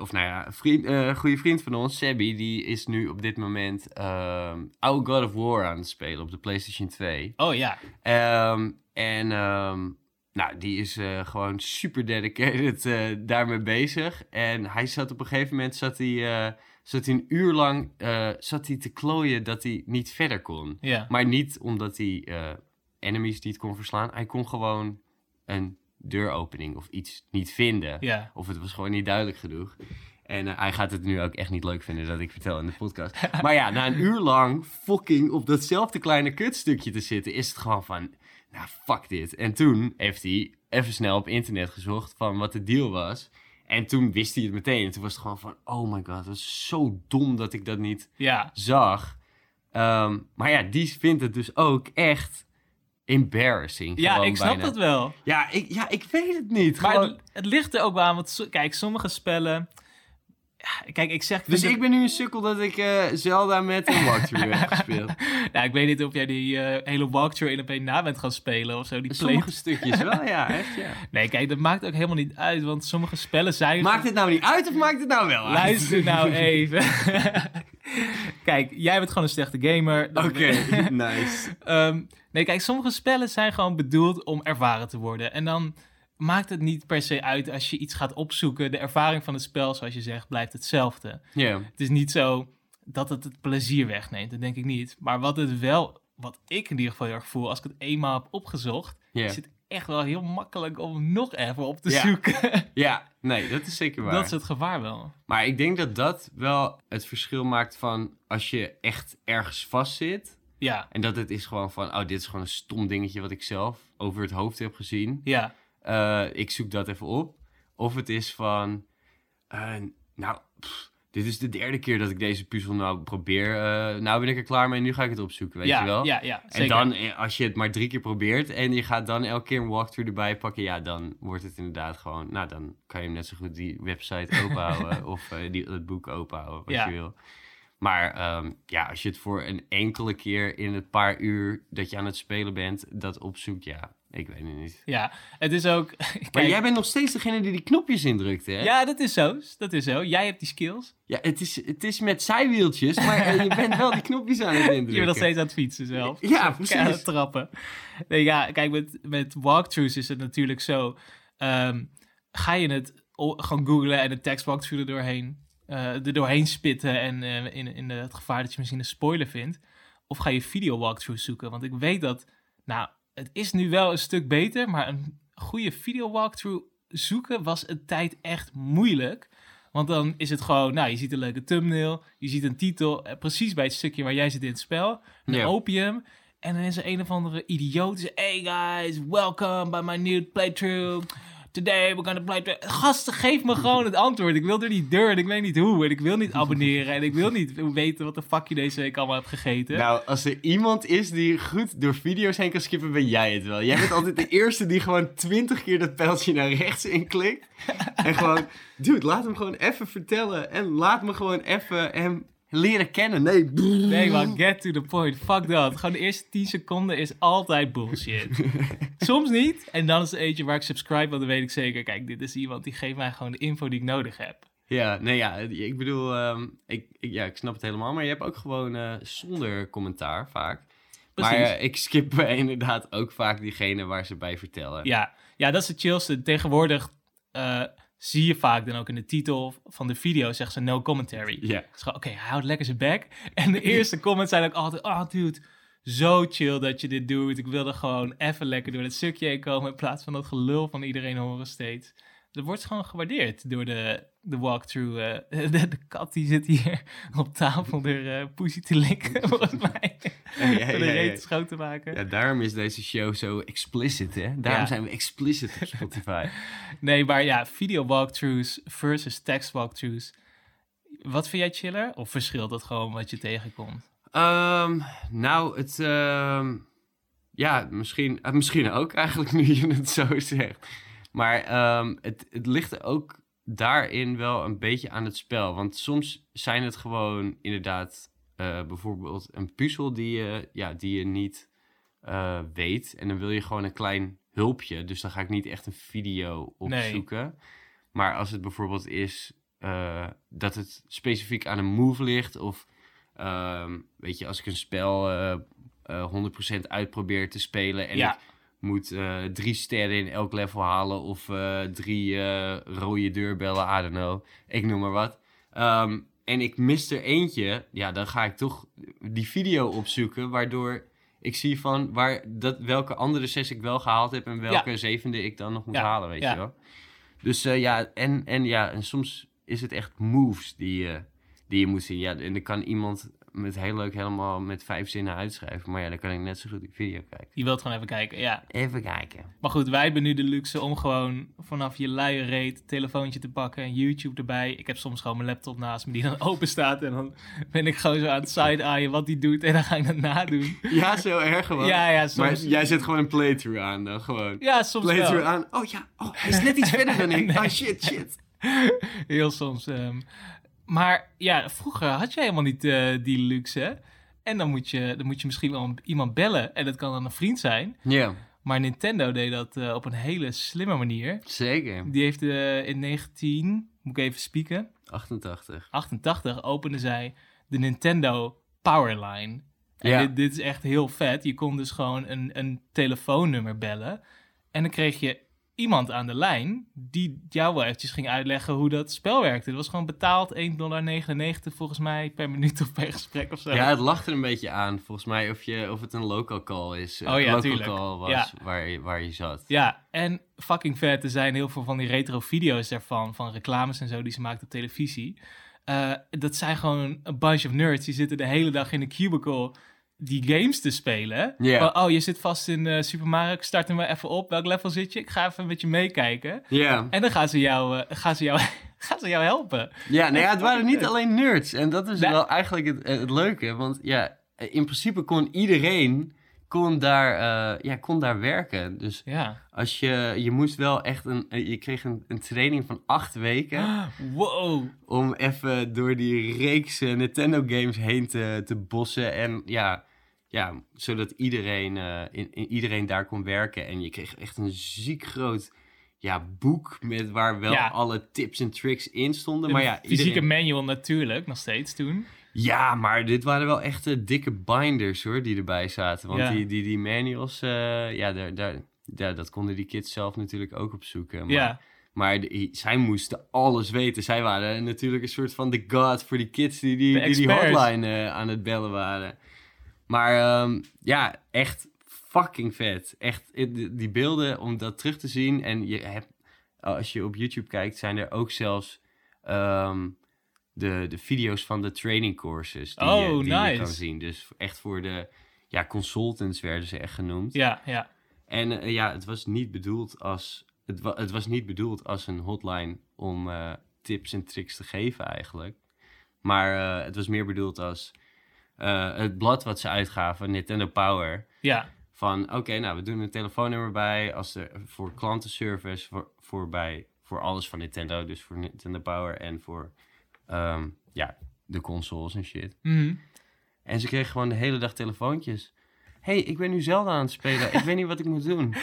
S2: of nou ja, een goede vriend van ons, Sebby, die is nu op dit moment ehm oude God of War aan het spelen op de PlayStation 2.
S1: Oh ja,
S2: Ehm, en ehm, nou, die is eh, gewoon super dedicated eh, daarmee bezig. En hij zat op een gegeven moment, zat hij, eh, zat hij een uur lang zat hij te klooien dat hij niet verder kon.
S1: ja.
S2: Maar niet omdat hij enemies niet kon verslaan. Hij kon gewoon een deuropening of iets niet vinden.
S1: Ja.
S2: Of het was gewoon niet duidelijk genoeg. En hij gaat het nu ook echt niet leuk vinden dat ik vertel in de podcast. maar ja, na een uur lang fucking op datzelfde kleine kutstukje te zitten, is het gewoon van, nou fuck dit. En toen heeft hij even snel op internet gezocht van wat de deal was. En toen wist hij het meteen. En toen was het gewoon van, oh my god, het was zo dom dat ik dat niet
S1: Ja,
S2: zag. Ehm, maar ja, die vindt het dus ook echt embarrassing.
S1: ja ik snap
S2: bijna.
S1: dat wel.
S2: Ja ik, ja, ik weet het niet.
S1: Maar
S2: Gewoon-
S1: het, het ligt er ook wel aan, want kijk, sommige spellen... Kijk, ik zeg...
S2: Dus ik ben nu een sukkel dat ik eh, Zelda met een walkthrough heb gespeeld.
S1: Nou, ik weet niet of jij die eh, hele walkthrough in op één na bent gaan spelen of zo. Die play...
S2: Sommige stukjes wel, ja, echt, ja.
S1: Nee, kijk, dat maakt ook helemaal niet uit, want sommige spellen zijn...
S2: Maakt het nou niet uit of maakt het nou wel uit?
S1: Luister nou even. kijk, jij bent gewoon een slechte gamer.
S2: Oké, nice.
S1: Ehm, nee, kijk, sommige spellen zijn gewoon bedoeld om ervaren te worden. En dan maakt het niet per se uit als je iets gaat opzoeken. De ervaring van het spel, zoals je zegt, blijft hetzelfde.
S2: Ja,
S1: Het is niet zo dat het het plezier wegneemt, dat denk ik niet. Maar wat het wel, wat ik in ieder geval heel erg voel, als ik het eenmaal heb opgezocht, is het echt wel heel makkelijk om nog even op te
S2: Ja.
S1: zoeken.
S2: ja, nee, dat is zeker waar.
S1: dat is het gevaar wel.
S2: Maar ik denk dat dat wel het verschil maakt van als je echt ergens vastzit.
S1: Ja,
S2: En dat het is gewoon van, oh, dit is gewoon een stom dingetje wat ik zelf over het hoofd heb gezien.
S1: ja,
S2: Eh, ik zoek dat even op. Of het is van, eh, nou, pff, dit is de derde keer dat ik deze puzzel nou probeer. Eh, nou ben ik er klaar mee, nu ga ik het opzoeken, weet
S1: ja,
S2: je wel?
S1: ja, ja,
S2: En
S1: zeker.
S2: dan, eh, als je het maar drie keer probeert en je gaat dan elke keer een walkthrough erbij pakken, ja, dan wordt het inderdaad gewoon, nou, dan kan je hem net zo goed die website openhouden of die, het boek openhouden, wat
S1: Ja.
S2: je wil. Maar ehm, ja, als je het voor een enkele keer in het paar uur dat je aan het spelen bent, dat opzoekt, ja, ik weet het niet.
S1: Ja, het is ook...
S2: Maar jij bent nog steeds degene die die knopjes indrukt, hè?
S1: Ja, dat is zo. Dat is zo. Jij hebt die skills.
S2: Ja, het is, het is met zijwieltjes, maar eh, je bent wel die knopjes aan het indrukken.
S1: Je bent nog steeds aan het fietsen zelf.
S2: Ja, precies.
S1: trappen. Nee, ja, kijk, met, met walkthroughs is het natuurlijk zo. ehm, ga je het gewoon googlen en een tekst walkthrough er doorheen eh, er doorheen spitten en eh, in, in de, het gevaar dat je misschien een spoiler vindt? Of ga je video walkthrough zoeken? Want ik weet dat, nou, het is nu wel een stuk beter, maar een goede video walkthrough zoeken was een tijd echt moeilijk. Want dan is het gewoon, nou, je ziet een leuke thumbnail, je ziet een titel, eh, precies bij het stukje waar jij zit in het spel. Je hem en dan is er een of andere idioot Hey guys, welcome by my new playthrough. Today we're gonna play... Gasten, geef me gewoon het antwoord. Ik wil er niet door en ik weet niet hoe. En ik wil niet abonneren en ik wil niet weten wat de fuck je deze week allemaal hebt gegeten.
S2: Nou, als er iemand is die goed door video's heen kan skippen, ben jij het wel. Jij bent altijd de eerste die gewoon twintig keer dat pijltje naar rechts inklikt. En gewoon, dude, laat hem gewoon even vertellen. En laat me gewoon even hem leren kennen. Nee,
S1: Nee man, get to the point. Fuck dat. Gewoon de eerste 10 seconden is altijd bullshit. Soms niet. En dan is er eentje waar ik subscribe, want dan weet ik zeker... Kijk, dit is iemand die geeft mij gewoon de info die ik nodig heb.
S2: Ja, nee, ja, ik bedoel, ehm, ik, ik, ja, ik snap het helemaal. Maar je hebt ook gewoon eh, zonder commentaar vaak.
S1: Precies.
S2: Maar eh, ik skip inderdaad ook vaak diegene waar ze bij vertellen.
S1: Ja, ja, dat is het chillste. Tegenwoordig eh, zie je vaak dan ook in de titel van de video, zeggen ze no commentary.
S2: Ja.
S1: Oké, hij houdt lekker zijn bek. En de eerste comments zijn ook altijd, oh dude, zo chill dat je dit doet. Ik wilde gewoon even lekker door het stukje heen komen in plaats van dat gelul van iedereen horen steeds. Dat wordt gewoon gewaardeerd door de, de walkthrough. eh, de, de kat die zit hier op tafel er eh poesie te likken, volgens mij. Voor de reet schoon te maken.
S2: Ja, daarom is deze show zo explicit, hè? Daarom
S1: Ja.
S2: zijn we explicit op Spotify.
S1: Nee, maar ja, video walkthroughs versus text walkthroughs. Wat vind jij chiller? Of verschilt dat gewoon wat je tegenkomt?
S2: Ehm, nou, het... ehm, ja, misschien, eh, misschien ook eigenlijk nu je het zo zegt. Maar ehm, het, het ligt er ook daarin wel een beetje aan het spel. Want soms zijn het gewoon inderdaad eh, bijvoorbeeld een puzzel die je, ja, die je niet eh, weet. En dan wil je gewoon een klein hulpje. Dus dan ga ik niet echt een video
S1: Nee.
S2: opzoeken. Maar als het bijvoorbeeld is eh, dat het specifiek aan een move ligt... of Ehm, weet je, als ik een spel eh, eh, 100% uitprobeer te spelen en
S1: Ja.
S2: ik moet eh, drie sterren in elk level halen of eh, drie eh, rode deurbellen, I don't know, ik noem maar wat. Ehm, en ik mis er eentje, ja, dan ga ik toch die video opzoeken, waardoor ik zie van waar, dat, welke andere zes ik wel gehaald heb en welke zevende ik dan nog moet
S1: Ja,
S2: halen, weet
S1: ja.
S2: je wel. Dus ja, en, en ja, en soms is het echt moves die, je die je moet zien. Ja, en dan kan iemand met heel leuk helemaal met vijf zinnen uitschrijven. Maar ja, dan kan ik net zo goed die video kijken.
S1: Je wilt gewoon even kijken, ja.
S2: Even kijken.
S1: Maar goed, wij hebben nu de luxe om gewoon vanaf je luie reet telefoontje te pakken en YouTube erbij. Ik heb soms gewoon mijn laptop naast me die dan open staat en dan ben ik gewoon zo aan het side-eyen wat die doet en dan ga ik dat nadoen.
S2: Ja, zo erg gewoon.
S1: Ja, ja,
S2: maar
S1: soms.
S2: jij zet gewoon een playthrough aan dan, gewoon.
S1: Ja, soms
S2: Playthrough
S1: wel.
S2: aan. Oh ja, oh, hij is net iets verder dan ik.
S1: Nee.
S2: Oh shit, shit.
S1: Heel soms. ehm. Maar ja, vroeger had je helemaal niet eh, die luxe. En dan moet, je, dan moet je misschien wel iemand bellen. En dat kan dan een vriend zijn.
S2: Ja,
S1: Maar Nintendo deed dat eh, op een hele slimme manier.
S2: zeker.
S1: Die heeft eh, in 19, moet ik even spieken,
S2: 88.
S1: 88 opende zij de Nintendo Powerline. En
S2: Ja.
S1: dit, dit is echt heel vet. Je kon dus gewoon een, een telefoonnummer bellen. En dan kreeg je iemand aan de lijn die jou wel eventjes ging uitleggen hoe dat spel werkte. Het was gewoon betaald 1,99 dollar volgens mij per minuut of per gesprek of zo.
S2: Ja, het lacht er een beetje aan, volgens mij, of, je, of het een local call is.
S1: Oh ja,
S2: local call was
S1: Ja.
S2: waar, je, waar je zat.
S1: Ja, en fucking vet. Er zijn heel veel van die retro video's daarvan, van reclames en zo die ze maakt op televisie. Eh, dat zijn gewoon een bunch of nerds die zitten de hele dag in een cubicle die games te spelen. Van, oh, je zit vast in eh, Super Mario, ik start hem maar even op. Welk level zit je? Ik ga even met je meekijken.
S2: Ja.
S1: En dan gaan ze jou, eh, gaan ze jou, gaan ze jou helpen.
S2: Ja, nou ja, het waren niet alleen nerds. En dat is wel eigenlijk het, het leuke. Want ja, in principe kon iedereen kon daar, eh, ja, kon daar werken. Dus
S1: Ja.
S2: als je, je moest wel echt een, eh, je kreeg een, een training van acht weken
S1: Wow.
S2: om even door die reeks eh, Nintendo games heen te, te bossen. En ja, ja zodat iedereen, eh, in, in- iedereen daar kon werken. En je kreeg echt een ziek groot ja, boek met waar wel
S1: Ja.
S2: alle tips en tricks in stonden. Maar ja,
S1: fysieke
S2: iedereen...
S1: manual natuurlijk, nog steeds toen.
S2: Ja, maar dit waren wel echt eh, dikke binders hoor, die erbij zaten. Want
S1: Ja.
S2: die, die, die manuals, eh, ja, daar, daar, daar, dat konden die kids zelf natuurlijk ook opzoeken. Maar,
S1: Ja.
S2: Maar zij moesten alles weten. Zij waren natuurlijk een soort van de god voor die kids die die,
S1: De
S2: die, hotline aan het bellen waren. Maar ehm, ja, echt fucking vet. Echt, eh, die, beelden, om dat terug te zien. En je hebt, als je op YouTube kijkt, zijn er ook zelfs ehm, de, de video's van de training courses die,
S1: Oh,
S2: je, die je kan zien. Dus echt voor de ja, consultants werden ze echt genoemd.
S1: Ja, ja.
S2: En eh, ja, het was niet bedoeld als. Het, wa- het was niet bedoeld als een hotline om eh, tips en tricks te geven, eigenlijk. Maar het was meer bedoeld als eh, het blad wat ze uitgaven, Nintendo Power.
S1: Ja,
S2: Van oké, nou, we doen een telefoonnummer bij als er, voor klantenservice, voor, voor, bij, voor alles van Nintendo. Dus voor Nintendo Power en voor ehm, ja, de consoles en shit.
S1: Mhm.
S2: En ze kregen gewoon de hele dag telefoontjes. hey, ik ben nu Zelda aan het spelen. Ik weet niet wat ik moet doen.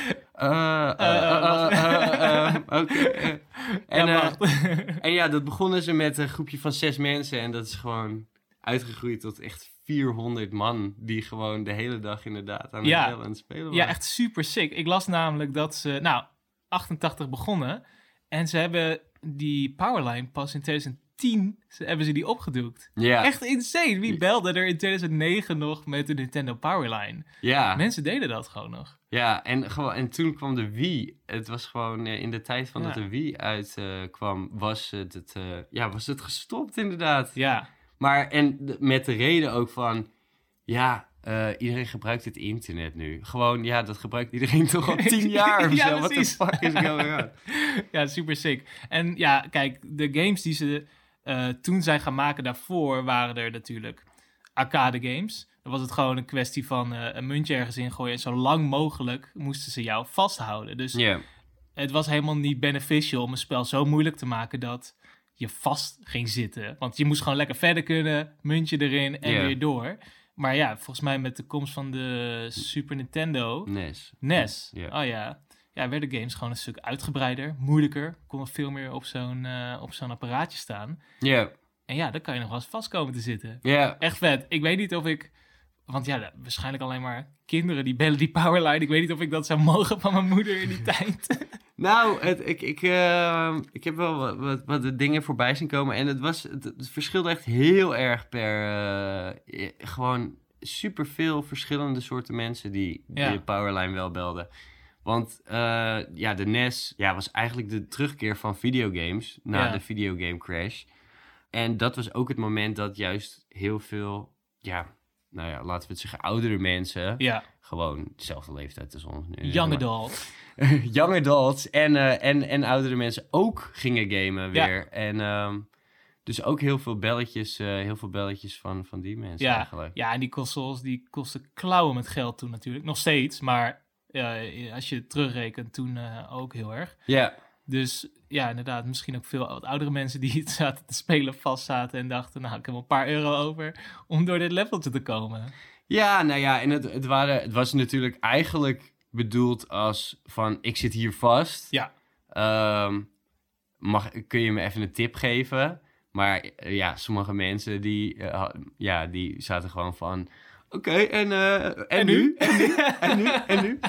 S2: En
S1: ja,
S2: dat begonnen ze met een groepje van zes mensen. En dat is gewoon uitgegroeid tot echt 400 man. Die gewoon de hele dag inderdaad aan het
S1: Ja.
S2: het spelen waren.
S1: ja, echt super sick. Ik las namelijk dat ze, nou, 88 begonnen. En ze hebben die powerline pas in 2010 ze, hebben ze die opgedoekt.
S2: Ja,
S1: Echt insane. Wie belde er in 2009 nog met de Nintendo Powerline?
S2: ja,
S1: Mensen deden dat gewoon nog.
S2: ja. En, gewoon, en toen kwam de Wii. Het was gewoon eh, in de tijd van
S1: Ja.
S2: dat de Wii uitkwam, was, het, het, eh, ja, was het gestopt inderdaad.
S1: Ja,
S2: Maar en de- met de reden ook van, ja, eh, iedereen gebruikt het internet nu. Gewoon, ja, dat gebruikt iedereen toch al tien jaar of
S1: Ja,
S2: zo. The
S1: precies.
S2: fuck is going on?
S1: ja, super sick. En ja, kijk, de games die ze eh, toen zijn gaan maken daarvoor waren er natuurlijk arcade games. Dan was het gewoon een kwestie van eh, een muntje ergens ingooien en zo lang mogelijk moesten ze jou vasthouden. Dus het was helemaal niet beneficial om een spel zo moeilijk te maken dat je vast ging zitten. Want je moest gewoon lekker verder kunnen, muntje erin en weer door. Maar ja, volgens mij met de komst van de Super Nintendo,
S2: NES.
S1: NES, oh ja, ja, werden games gewoon een stuk uitgebreider, moeilijker. Kon er veel meer op zo'n eh, op zo'n apparaatje staan.
S2: Ja,
S1: En ja, dan kan je nog wel eens vast komen te zitten.
S2: ja.
S1: Echt vet. Ik weet niet of ik... Want ja, waarschijnlijk alleen maar kinderen die bellen die powerline. Ik weet niet of ik dat zou mogen van mijn moeder in die tijd.
S2: Nou, het, ik, ik, eh, ik heb wel wat, wat, wat de dingen voorbij zien komen. En het, was, het, het verschilde echt heel erg per... eh, gewoon superveel verschillende soorten mensen die, die
S1: Ja.
S2: de Powerline wel belden. Want eh, ja, de NES ja, was eigenlijk de terugkeer van videogames na
S1: Ja.
S2: de videogame crash. En dat was ook het moment dat juist heel veel, ja, nou ja, laten we het zeggen, oudere mensen,
S1: ja,
S2: gewoon dezelfde leeftijd als ons nu.
S1: young
S2: maar-
S1: adult.
S2: young adults en, eh, en, en oudere mensen ook gingen gamen
S1: Ja.
S2: weer. En ehm, dus ook heel veel belletjes, eh, heel veel belletjes van, van die mensen
S1: Ja,
S2: eigenlijk.
S1: ja, en die consoles die kosten klauwen met geld toen natuurlijk. Nog steeds, maar eh, als je terugrekent toen ook heel erg.
S2: Ja,
S1: Dus ja, inderdaad, misschien ook veel wat oudere mensen die het zaten te spelen vast zaten en dachten, nou, ik heb wel een paar euro over om door dit leveltje te komen.
S2: ja nou ja, en het, het, waren, het was natuurlijk eigenlijk bedoeld als van, ik zit hier vast.
S1: Ja.
S2: Ehm, mag, kun je me even een tip geven? Maar eh, ja, sommige mensen die, eh, ja, die zaten gewoon van... Oké, en, eh, en,
S1: En
S2: nu? En nu? En nu? En nu?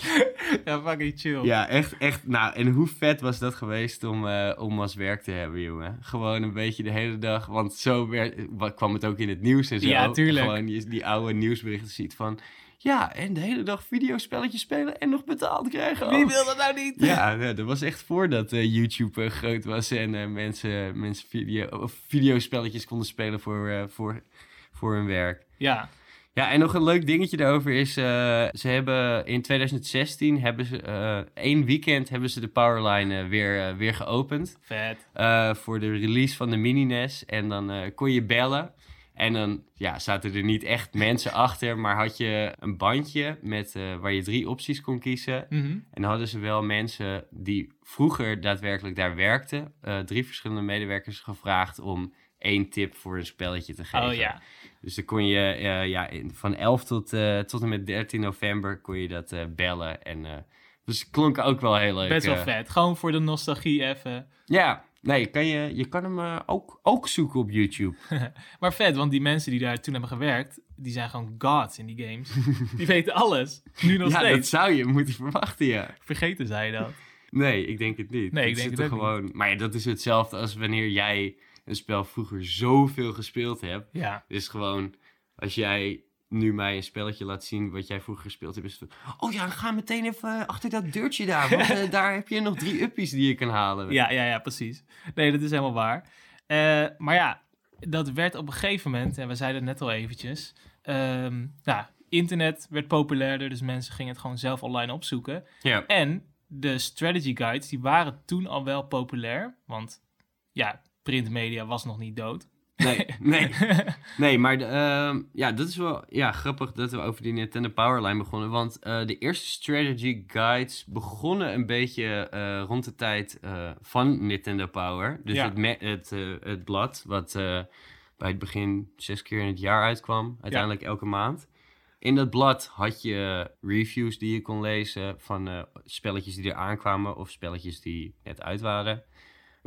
S1: ja, fucking chill.
S2: Ja, echt, echt. Nou, en hoe vet was dat geweest om, eh, om als werk te hebben, jongen? Gewoon een beetje de hele dag, want zo werd, wat, kwam het ook in het nieuws en zo.
S1: Ja, tuurlijk.
S2: Gewoon je die oude nieuwsberichten ziet van... Ja, en de hele dag videospelletjes spelen en nog betaald krijgen.
S1: Wie wil dat nou niet?
S2: Ja, ja, dat was echt voordat eh, YouTube groot was en mensen, mensen video, of videospelletjes konden spelen voor, voor, voor hun werk.
S1: Ja,
S2: Ja, en nog een leuk dingetje daarover is, eh, ze hebben in 2016 hebben ze eh, één weekend hebben ze de Powerline eh, weer, weer geopend
S1: vet.
S2: voor de release van de mini NES. En dan kon je bellen. En dan ja, zaten er niet echt mensen achter, maar had je een bandje met, waar je drie opties kon kiezen.
S1: Mhm.
S2: En dan hadden ze wel mensen die vroeger daadwerkelijk daar werkten, drie verschillende medewerkers gevraagd om één tip voor een spelletje te geven.
S1: Oh ja,
S2: Dus dan kon je eh, ja, van 11 tot, eh, tot en met 13 november kon je dat eh, bellen. En, dus het klonk ook wel heel leuk.
S1: best wel vet. Gewoon voor de nostalgie even.
S2: Ja, nee, kan je, je kan hem ook, ook zoeken op YouTube.
S1: Maar vet, want die mensen die daar toen hebben gewerkt, die zijn gewoon gods in die games. die weten alles. Nu nog
S2: ja, dat
S1: steeds.
S2: zou je moeten verwachten, ja.
S1: Vergeten zij dat.
S2: Nee, ik denk het niet.
S1: Nee, ik denk het
S2: gewoon. Maar ja, dat is hetzelfde als wanneer jij een spel vroeger zoveel gespeeld hebt.
S1: Ja,
S2: Dus gewoon, als jij nu mij een spelletje laat zien wat jij vroeger gespeeld hebt, is het oh ja, ga meteen even achter dat deurtje daar, want eh, daar heb je nog drie uppies die je kan halen.
S1: ja, ja, ja, precies. Nee, dat is helemaal waar. Eh, maar ja, dat werd op een gegeven moment, en we zeiden het net al eventjes, ehm, nou, internet werd populairder, dus mensen gingen het gewoon zelf online opzoeken.
S2: Ja.
S1: En de strategy guides, die waren toen al wel populair, want ja, printmedia was nog niet dood.
S2: Nee, nee, nee, maar de, ehm, ja, dat is wel ja, grappig dat we over die Nintendo Powerline begonnen. Want eh, de eerste strategy guides begonnen een beetje eh, rond de tijd eh, van Nintendo Power. Dus
S1: Ja.
S2: het, het, het blad, wat bij het begin zes keer in het jaar uitkwam, uiteindelijk elke maand. In dat blad had je reviews die je kon lezen van spelletjes die er aankwamen of spelletjes die net uit waren.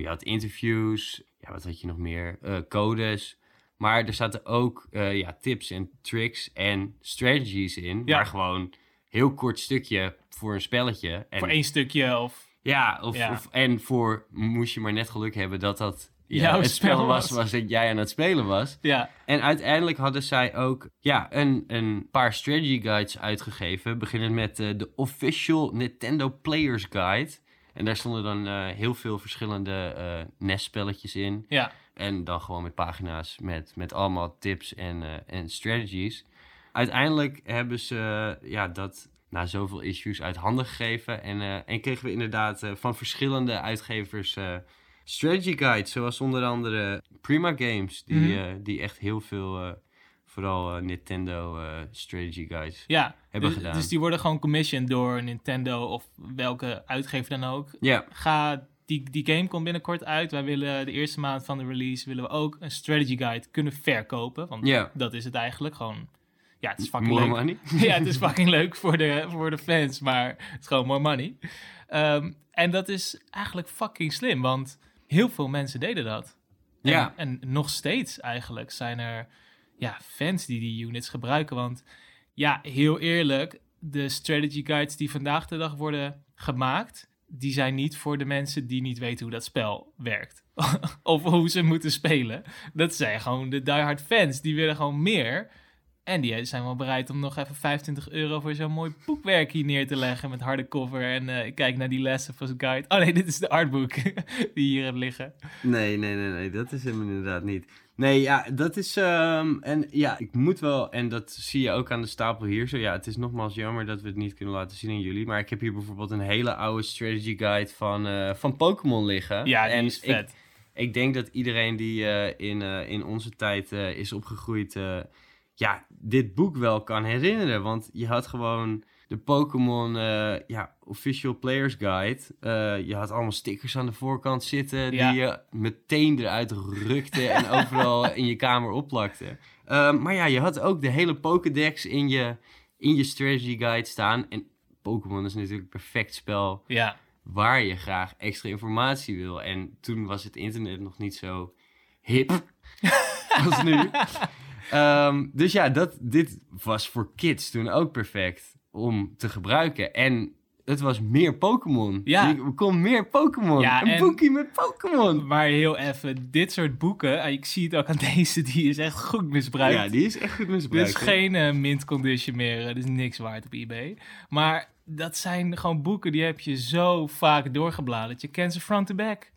S2: Je had interviews, ja, wat had je nog meer? Eh, codes. Maar er zaten ook eh, ja, tips en tricks en strategies in.
S1: Ja.
S2: Maar gewoon heel kort stukje voor een spelletje. En,
S1: Voor één stukje of...
S2: Ja, of,
S1: Ja.
S2: Of, en voor moest je maar net geluk hebben dat dat ja,
S1: Jouw
S2: het spel was.
S1: was
S2: dat jij aan het spelen was.
S1: Ja,
S2: En uiteindelijk hadden zij ook ja, een, een paar strategy guides uitgegeven. Beginnend met eh, de Official Nintendo Players Guide. En daar stonden dan eh, heel veel verschillende eh NES-spelletjes in.
S1: ja,
S2: En dan gewoon met pagina's met, met allemaal tips en, eh, en strategies. Uiteindelijk hebben ze ja, dat na zoveel issues uit handen gegeven. En, en kregen we inderdaad van verschillende uitgevers strategy guides. Zoals onder andere Prima Games. Die,
S1: Mhm.
S2: die echt heel veel, vooral eh, Nintendo eh, strategy guides
S1: ja.
S2: hebben
S1: dus,
S2: gedaan.
S1: dus die worden gewoon commissioned door Nintendo of welke uitgever dan ook.
S2: Ja,
S1: Ga, die, die game komt binnenkort uit. Wij willen de eerste maand van de release willen we ook een strategy guide kunnen verkopen. Want
S2: Ja.
S1: dat is het eigenlijk gewoon. Ja, het is fucking
S2: more
S1: leuk.
S2: money.
S1: ja, het is fucking leuk voor de, voor de fans, maar het is gewoon more money. Ehm, en dat is eigenlijk fucking slim, want heel veel mensen deden dat. En,
S2: Ja.
S1: en nog steeds eigenlijk zijn er ja, fans die die units gebruiken. Want ja, heel eerlijk, de strategy guides die vandaag de dag worden gemaakt, die zijn niet voor de mensen die niet weten hoe dat spel werkt. of hoe ze moeten spelen. Dat zijn gewoon de diehard fans. Die willen gewoon meer. En die zijn wel bereid om nog even 25 euro voor zo'n mooi boekwerk hier neer te leggen met harde cover. En ik kijk naar die Last of Us guide. Oh nee, dit is de artbook die hier hebt liggen.
S2: Nee, nee, nee, nee, dat is hem inderdaad niet. Nee, ja, dat is. ehm, en ja, ik moet wel, en dat zie je ook aan de stapel hier zo. Ja, het is nogmaals jammer dat we het niet kunnen laten zien aan jullie. Maar ik heb hier bijvoorbeeld een hele oude strategy guide van, eh, van Pokémon liggen.
S1: Ja, die
S2: en
S1: is vet.
S2: Ik, denk dat iedereen die eh, in, eh, in onze tijd is opgegroeid. ja, dit boek wel kan herinneren. Want je had gewoon de Pokémon eh, ja, Official Players Guide. Eh, je had allemaal stickers aan de voorkant zitten
S1: Ja.
S2: die je meteen eruit rukte en overal in je kamer opplakte. Ehm, maar ja, je had ook de hele Pokédex in je, in je strategy guide staan. En Pokémon is natuurlijk een perfect spel
S1: Ja,
S2: waar je graag extra informatie wil. En toen was het internet nog niet zo hip als nu. Ehm, dus ja, dat, dit was voor kids toen ook perfect om te gebruiken. En het was meer Pokémon.
S1: Ja.
S2: Kon meer Pokémon.
S1: Ja,
S2: een
S1: en-
S2: boekje met Pokémon.
S1: maar heel even, dit soort boeken, en ik zie het ook aan deze, die is echt goed misbruikt.
S2: Ja, die is echt goed misbruikt.
S1: is
S2: hè?
S1: geen eh, mint condition meer. Het is niks waard op eBay. Maar dat zijn gewoon boeken die heb je zo vaak doorgebladerd. Je kent ze front to back.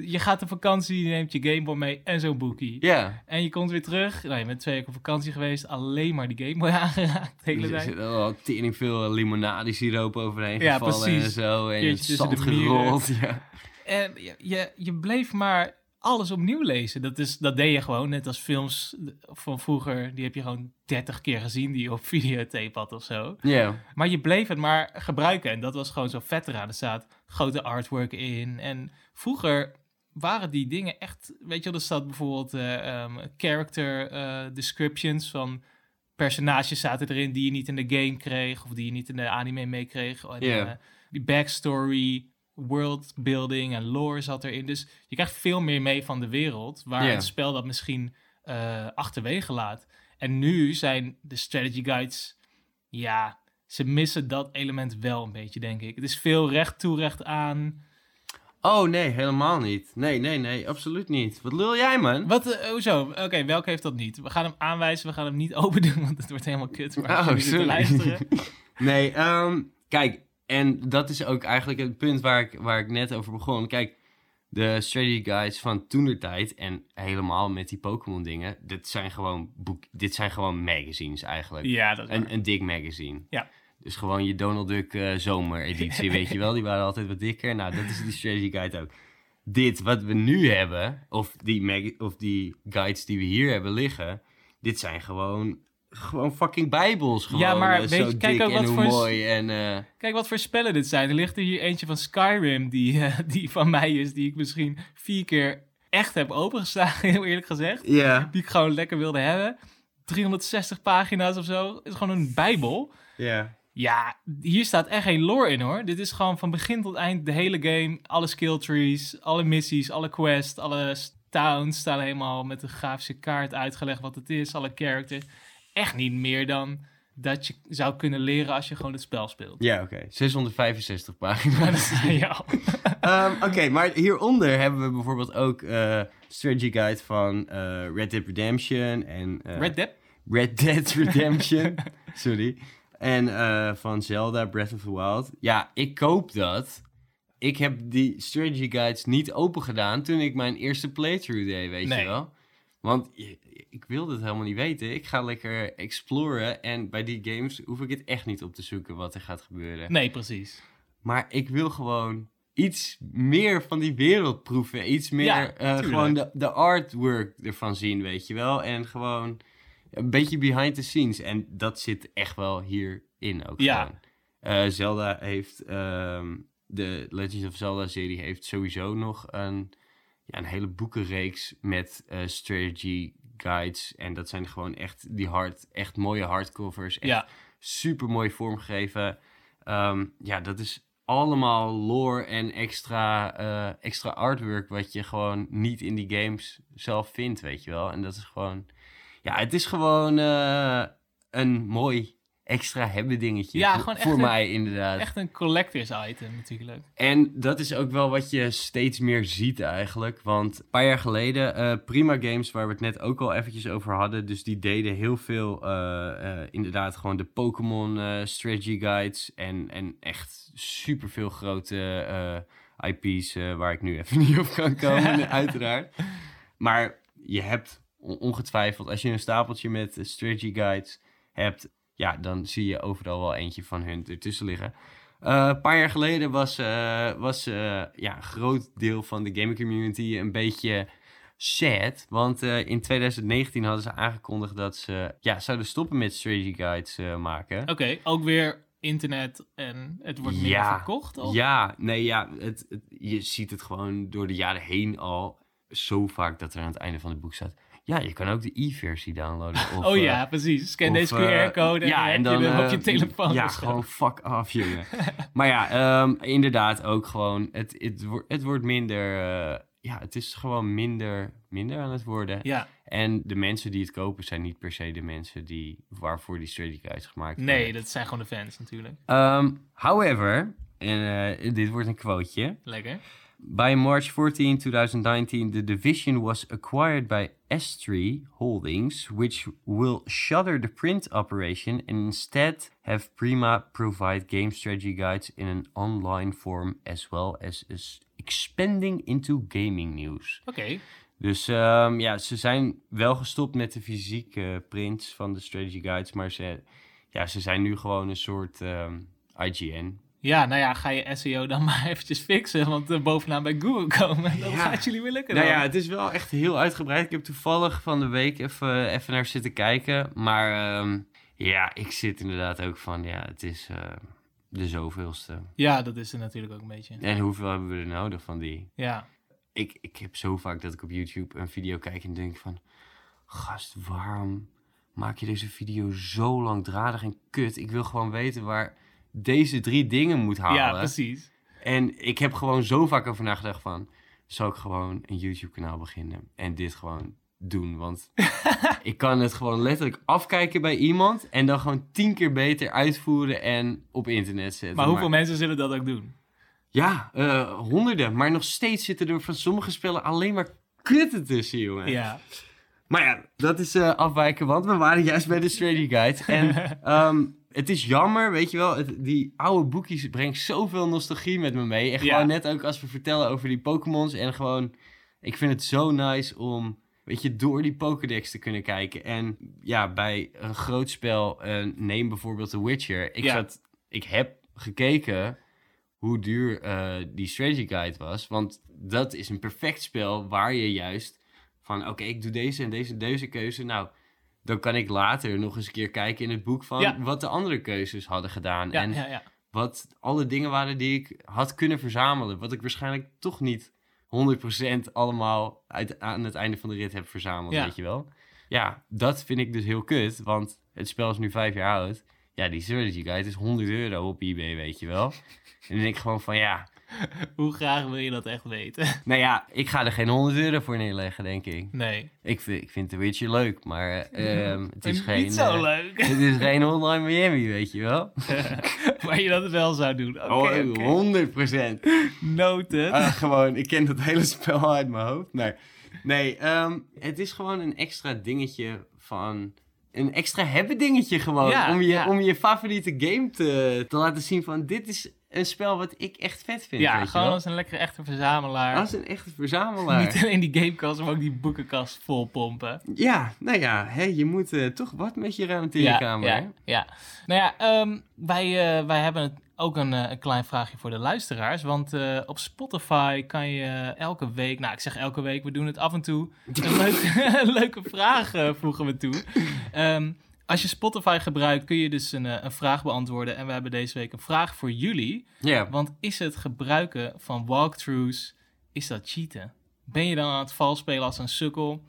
S1: Je gaat op vakantie, je neemt je Game Boy mee en zo'n boekie.
S2: Ja.
S1: En je komt weer terug. Nou, je bent twee weken op vakantie geweest. Alleen maar die Game Boy aangeraakt de hele
S2: Er
S1: tijd.
S2: zit al tering veel limonadesiroop overheen
S1: Ja,
S2: gevallen
S1: precies.
S2: en zo. En het zand gerold. Ja.
S1: En je, je, je bleef maar alles opnieuw lezen. Dat, is, dat deed je gewoon, net als films van vroeger. Die heb je gewoon 30 keer gezien, die je op videotape had of zo.
S2: ja.
S1: Maar je bleef het maar gebruiken. En dat was gewoon zo vet eraan. Er staat grote artwork in. En vroeger waren die dingen echt... Weet je wel, er staat bijvoorbeeld eh, ehm, character eh, descriptions van... Personages zaten erin die je niet in de game kreeg... of die je niet in de anime meekreeg.
S2: Ja.
S1: eh, die backstory, world building en lore zat erin. Dus je krijgt veel meer mee van de wereld... waar het spel dat misschien achterwege laat. En nu zijn de strategy guides... Ja, ze missen dat element wel een beetje, denk ik. Het is veel recht toe, recht aan.
S2: Oh nee, helemaal niet. Nee, nee, nee, absoluut niet. Wat lul jij, man?
S1: Wat, eh, hoezo? Oké, welke heeft dat niet? We gaan hem aanwijzen, we gaan hem niet open doen, want het wordt helemaal kut. Maar
S2: Oh, sorry.
S1: luisteren.
S2: Nee, ehm, kijk, en dat is ook eigenlijk het punt waar ik, waar ik net over begon. Kijk, de strategy guides van toenertijd en helemaal met die Pokémon dingen, dit zijn gewoon boek, dit zijn gewoon magazines eigenlijk.
S1: Ja, dat is waar.
S2: Een, een dik magazine.
S1: Ja.
S2: Dus gewoon je Donald Duck eh, zomereditie, weet je wel. Die waren altijd wat dikker. Nou, dat is die strategy guide ook. Dit, wat we nu hebben, of die, mag- of die guides die we hier hebben liggen, dit zijn gewoon, gewoon fucking bijbels. Gewoon,
S1: Ja, maar
S2: eh,
S1: weet
S2: zo
S1: je, kijk ook wat voor-
S2: mooi. En, eh,
S1: Kijk wat voor spellen dit zijn. Er ligt er hier eentje van Skyrim, die, die van mij is, die ik misschien vier keer echt heb opengeslagen, heel eerlijk gezegd.
S2: Ja,
S1: Die ik gewoon lekker wilde hebben. 360 pagina's of zo. Het is gewoon een bijbel.
S2: ja.
S1: Ja, hier staat echt geen lore in hoor. Dit is gewoon van begin tot eind de hele game. Alle skill trees, alle missies, alle quests, alle towns staan helemaal met een grafische kaart uitgelegd wat het is. Alle characters. Echt niet meer dan dat je zou kunnen leren als je gewoon het spel speelt.
S2: Ja, oké. 665
S1: Maar dat
S2: pagina's.
S1: ja.
S2: Ehm, Oké, maar hieronder hebben we bijvoorbeeld ook eh strategy guide van eh, Red Dead Redemption en eh,
S1: Red Dead?
S2: Red Dead Redemption. Sorry. En eh, van Zelda Breath of the Wild. Ja, ik koop dat. Ik heb die strategy guides niet open gedaan toen ik mijn eerste playthrough deed, weet
S1: Nee.
S2: je wel. Want ik wilde het helemaal niet weten. Ik ga lekker exploren en bij die games hoef ik het echt niet op te zoeken wat er gaat gebeuren.
S1: Nee, precies.
S2: Maar ik wil gewoon iets meer van die wereld proeven. Iets meer
S1: Ja,
S2: eh, gewoon de, de artwork ervan zien, weet je wel. En gewoon een beetje behind the scenes. En dat zit echt wel hierin ook
S1: Ja.
S2: Eh, Zelda heeft... ehm, de Legend of Zelda-serie heeft sowieso nog een, ja, een hele boekenreeks met eh, strategy guides. En dat zijn gewoon echt die hard, echt mooie hardcovers. Echt
S1: Ja,
S2: super mooi vormgegeven. Ehm, ja, dat is allemaal lore en extra, eh, extra artwork wat je gewoon niet in die games zelf vindt, weet je wel. En dat is gewoon, ja, het is gewoon eh, een mooi extra hebben dingetje.
S1: Ja,
S2: voor, voor
S1: een-
S2: mij inderdaad.
S1: echt een collectors item natuurlijk.
S2: En dat is ook wel wat je steeds meer ziet eigenlijk. Want een paar jaar geleden, eh, Prima Games, waar we het net ook al eventjes over hadden. Dus die deden heel veel, eh, inderdaad gewoon de Pokémon strategy guides. En, en echt superveel grote eh, IP's waar ik nu even niet op kan komen, uiteraard. Maar je hebt ongetwijfeld, als je een stapeltje met strategy guides hebt... Ja, dan zie je overal wel eentje van hun ertussen liggen. Eh, een paar jaar geleden was, eh, was eh, ja, een groot deel van de gaming community een beetje sad. Want in 2019 hadden ze aangekondigd dat ze ja, zouden stoppen met strategy guides maken.
S1: Oké, ook weer internet en het wordt meer
S2: Ja,
S1: verkocht? Of?
S2: Ja, nee, ja, het, het- je ziet het gewoon door de jaren heen al zo vaak dat er aan het einde van het boek staat. Ja, je kan ook de e-versie downloaden. Of,
S1: oh
S2: eh,
S1: ja, precies. Scan
S2: of,
S1: deze
S2: eh,
S1: QR-code en,
S2: ja,
S1: dan
S2: en dan,
S1: je op
S2: eh,
S1: je telefoon.
S2: Ja, gewoon fuck af, jongen. maar ja, ehm, inderdaad ook gewoon, het, het, wordt, het wordt minder, eh, ja, het is gewoon minder, minder aan het worden.
S1: Ja,
S2: En de mensen die het kopen zijn niet per se de mensen die, waarvoor die strategy guides gemaakt worden.
S1: nee, dat zijn gewoon de fans natuurlijk.
S2: Ehm, however, en eh, dit wordt een quoteje.
S1: Lekker.
S2: By March 14, 2019, the division was acquired by S3 Holdings, which will shutter the print operation and instead have Prima provide game strategy guides in an online form as well as is expanding into gaming news.
S1: Oké,
S2: Dus ehm, ja, ze zijn wel gestopt met de fysieke prints van de strategy guides, maar ze, ja, ze zijn nu gewoon een soort ehm, IGN.
S1: Ja, nou ja, ga je SEO dan maar eventjes fixen, want uh, bovenaan bij Google komen, dat
S2: Ja.
S1: gaat jullie weer lukken
S2: Nou
S1: dan.
S2: ja, het is wel echt heel uitgebreid. Ik heb toevallig van de week even, even naar zitten kijken. Maar ehm, ja, ik zit inderdaad ook van, ja, het is eh, de zoveelste.
S1: Ja, dat is er natuurlijk ook een beetje.
S2: En hoeveel hebben we er nodig van die?
S1: Ja,
S2: Ik, ik heb zo vaak dat ik op YouTube een video kijk en denk van... Gast, waarom maak je deze video zo langdradig en kut? Ik wil gewoon weten waar deze drie dingen moet halen.
S1: ja precies.
S2: En ik heb gewoon zo vaak over nagedacht van... Zal ik gewoon een YouTube kanaal beginnen en dit gewoon doen. Want ik kan het gewoon letterlijk afkijken bij iemand en dan gewoon tien keer beter uitvoeren en op internet zetten.
S1: Maar hoeveel mensen zullen dat ook doen?
S2: Ja, eh, honderden. Maar nog steeds zitten er van sommige spellen alleen maar kutten tussen, jongen.
S1: Ja.
S2: Maar ja, dat is eh, afwijken, want we waren juist bij de Strategy Guide. En ehm, het is jammer, weet je wel, het- die oude boekjes brengt zoveel nostalgie met me mee. En
S1: Ja.
S2: gewoon net ook als we vertellen over die Pokémons en gewoon... Ik vind het zo nice om, weet je, door die Pokédex te kunnen kijken. En ja, bij een groot spel, neem bijvoorbeeld The Witcher. Ik,
S1: Ja.
S2: zat, ik heb gekeken hoe duur eh, die Strategy Guide was. Want dat is een perfect spel waar je juist van... Oké, ik doe deze en deze en deze keuze. Nou, dan kan ik later nog eens een keer kijken in het boek van...
S1: Ja.
S2: wat de andere keuzes hadden gedaan.
S1: Ja,
S2: en
S1: ja,
S2: wat alle dingen waren die ik had kunnen verzamelen. Wat ik waarschijnlijk toch niet 100% allemaal uit, aan het einde van de rit heb verzameld,
S1: Ja.
S2: weet je wel. Ja, dat vind ik dus heel kut, want het spel is nu vijf jaar oud. Ja, die Strategy Guide is 100 euro op eBay, weet je wel. En dan denk ik gewoon van, ja,
S1: Hoe graag wil je dat echt weten?
S2: nou ja, ik ga er geen 100 euro voor neerleggen, denk ik.
S1: Nee.
S2: Ik vind, ik vind The Witcher leuk, maar eh, ehm, het is geen...
S1: Niet zo
S2: eh,
S1: leuk.
S2: Het is geen Hotline Miami, weet je wel.
S1: maar je dat wel zou doen. Oké,
S2: oh,
S1: oké.
S2: 100 procent.
S1: Noted.
S2: Ah, gewoon, ik ken dat hele spel uit mijn hoofd. Nee, nee ehm, het is gewoon een extra dingetje van... Een extra hebben dingetje gewoon.
S1: Ja,
S2: om, je,
S1: ja.
S2: om je favoriete game te, te laten zien van... Dit is een spel wat ik echt vet vind,
S1: ja,
S2: weet
S1: gewoon als een lekkere echte verzamelaar.
S2: Als een echte verzamelaar.
S1: Niet alleen die gamekast, maar ook die boekenkast vol pompen.
S2: Ja, nou ja, hè, je moet eh, toch wat met je ruimte in je kamer,
S1: ja, ja. Nou ja, ehm, wij, eh, wij hebben ook een, eh, een klein vraagje voor de luisteraars. Want op Spotify kan je elke week, nou ik zeg elke week, we doen het af en toe, een leuke, leuke vraag voegen we toe. Ehm, als je Spotify gebruikt, kun je dus een, eh, een vraag beantwoorden. En we hebben deze week een vraag voor jullie.
S2: Ja,
S1: Want is het gebruiken van walkthroughs, is dat cheaten? Ben je dan aan het vals spelen als een sukkel?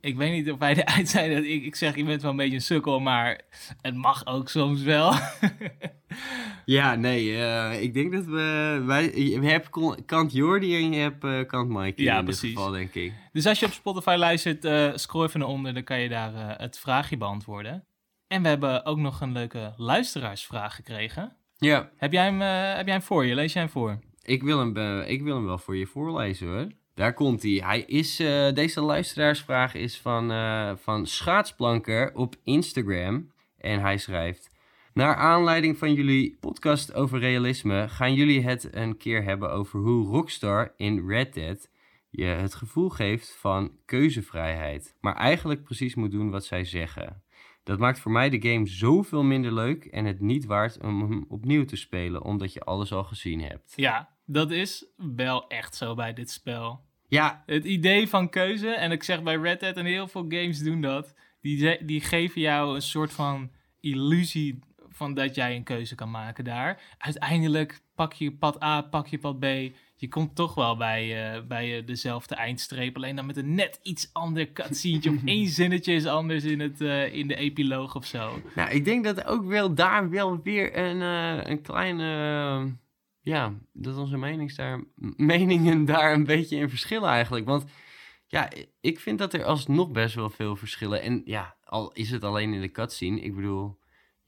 S1: Ik weet niet of wij eruit zijn dat ik, ik zeg, je bent wel een beetje een sukkel, maar het mag ook soms wel.
S2: ja nee, eh, ik denk dat we... Wij, je hebt kant Jordi en je hebt eh, kant Mikey
S1: Ja,
S2: in
S1: precies.
S2: dit geval, denk ik.
S1: dus als je op Spotify luistert, eh scroll even naar onder, dan kan je daar het vraagje beantwoorden. En we hebben ook nog een leuke luisteraarsvraag gekregen.
S2: Ja,
S1: Heb jij hem, eh, heb jij hem voor je? Lees jij hem voor?
S2: Ik wil hem, eh, ik wil hem wel voor je voorlezen hoor. Daar komt hij. Hij is, eh, deze luisteraarsvraag is van, van Schaatsplanker op Instagram. En hij schrijft... Naar aanleiding van jullie podcast over realisme... gaan jullie het een keer hebben over hoe Rockstar in Red Dead... je het gevoel geeft van keuzevrijheid. Maar eigenlijk precies moet doen wat zij zeggen. Dat maakt voor mij de game zoveel minder leuk... en het niet waard om hem opnieuw te spelen... omdat je alles al gezien hebt.
S1: Ja, dat is wel echt zo bij dit spel.
S2: Ja,
S1: Het idee van keuze, en ik zeg bij Red Dead en heel veel games doen dat, die, die geven jou een soort van illusie van dat jij een keuze kan maken daar. Uiteindelijk pak je pad A, pak je pad B. Je komt toch wel bij, eh, bij eh, dezelfde eindstreep, alleen dan met een net iets ander cutscene of één zinnetje is anders in, het, eh, in de epiloog of zo.
S2: Nou, ik denk dat ook wel daar wel weer een, een kleine... ja, dat onze menings daar, meningen daar een beetje in verschillen eigenlijk. Want ja, ik vind dat er alsnog best wel veel verschillen. En ja, al is het alleen in de cutscene. Ik bedoel,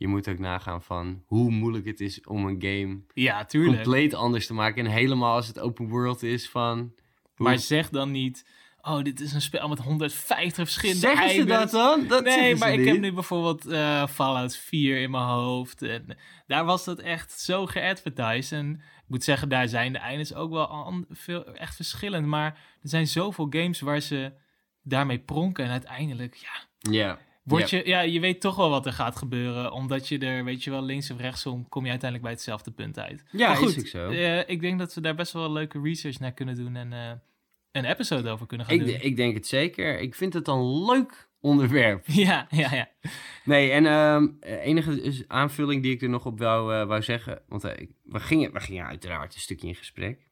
S2: je moet ook nagaan van hoe moeilijk het is om een game
S1: Ja, tuurlijk.
S2: compleet anders te maken. En helemaal als het open world is van... hoe-
S1: Maar zeg dan niet, oh, dit is een spel met 150 verschillende
S2: Zeggen ze dat dan? Dat
S1: nee, maar ik heb nu bijvoorbeeld eh, Fallout 4 in mijn hoofd. En daar was dat echt zo geadvertised. En ik moet zeggen, daar zijn de eindes ook wel veel, echt verschillend. Maar er zijn zoveel games waar ze daarmee pronken. En uiteindelijk, ja,
S2: Ja.
S1: Word je, ja, je weet toch wel wat er gaat gebeuren. Omdat je er, weet je wel, links of rechtsom, kom je uiteindelijk bij hetzelfde punt uit.
S2: Ja,
S1: Maar goed,
S2: is zo.
S1: eh, ik denk dat we daar best wel leuke research naar kunnen doen. En eh, een episode over kunnen gaan
S2: Ik,
S1: doen.
S2: ik denk het zeker. Ik vind het een leuk onderwerp.
S1: Ja, ja, ja.
S2: Nee, en ehm, enige aanvulling die ik er nog op wou, eh, wou zeggen. Want we, gingen, we gingen uiteraard een stukje in gesprek.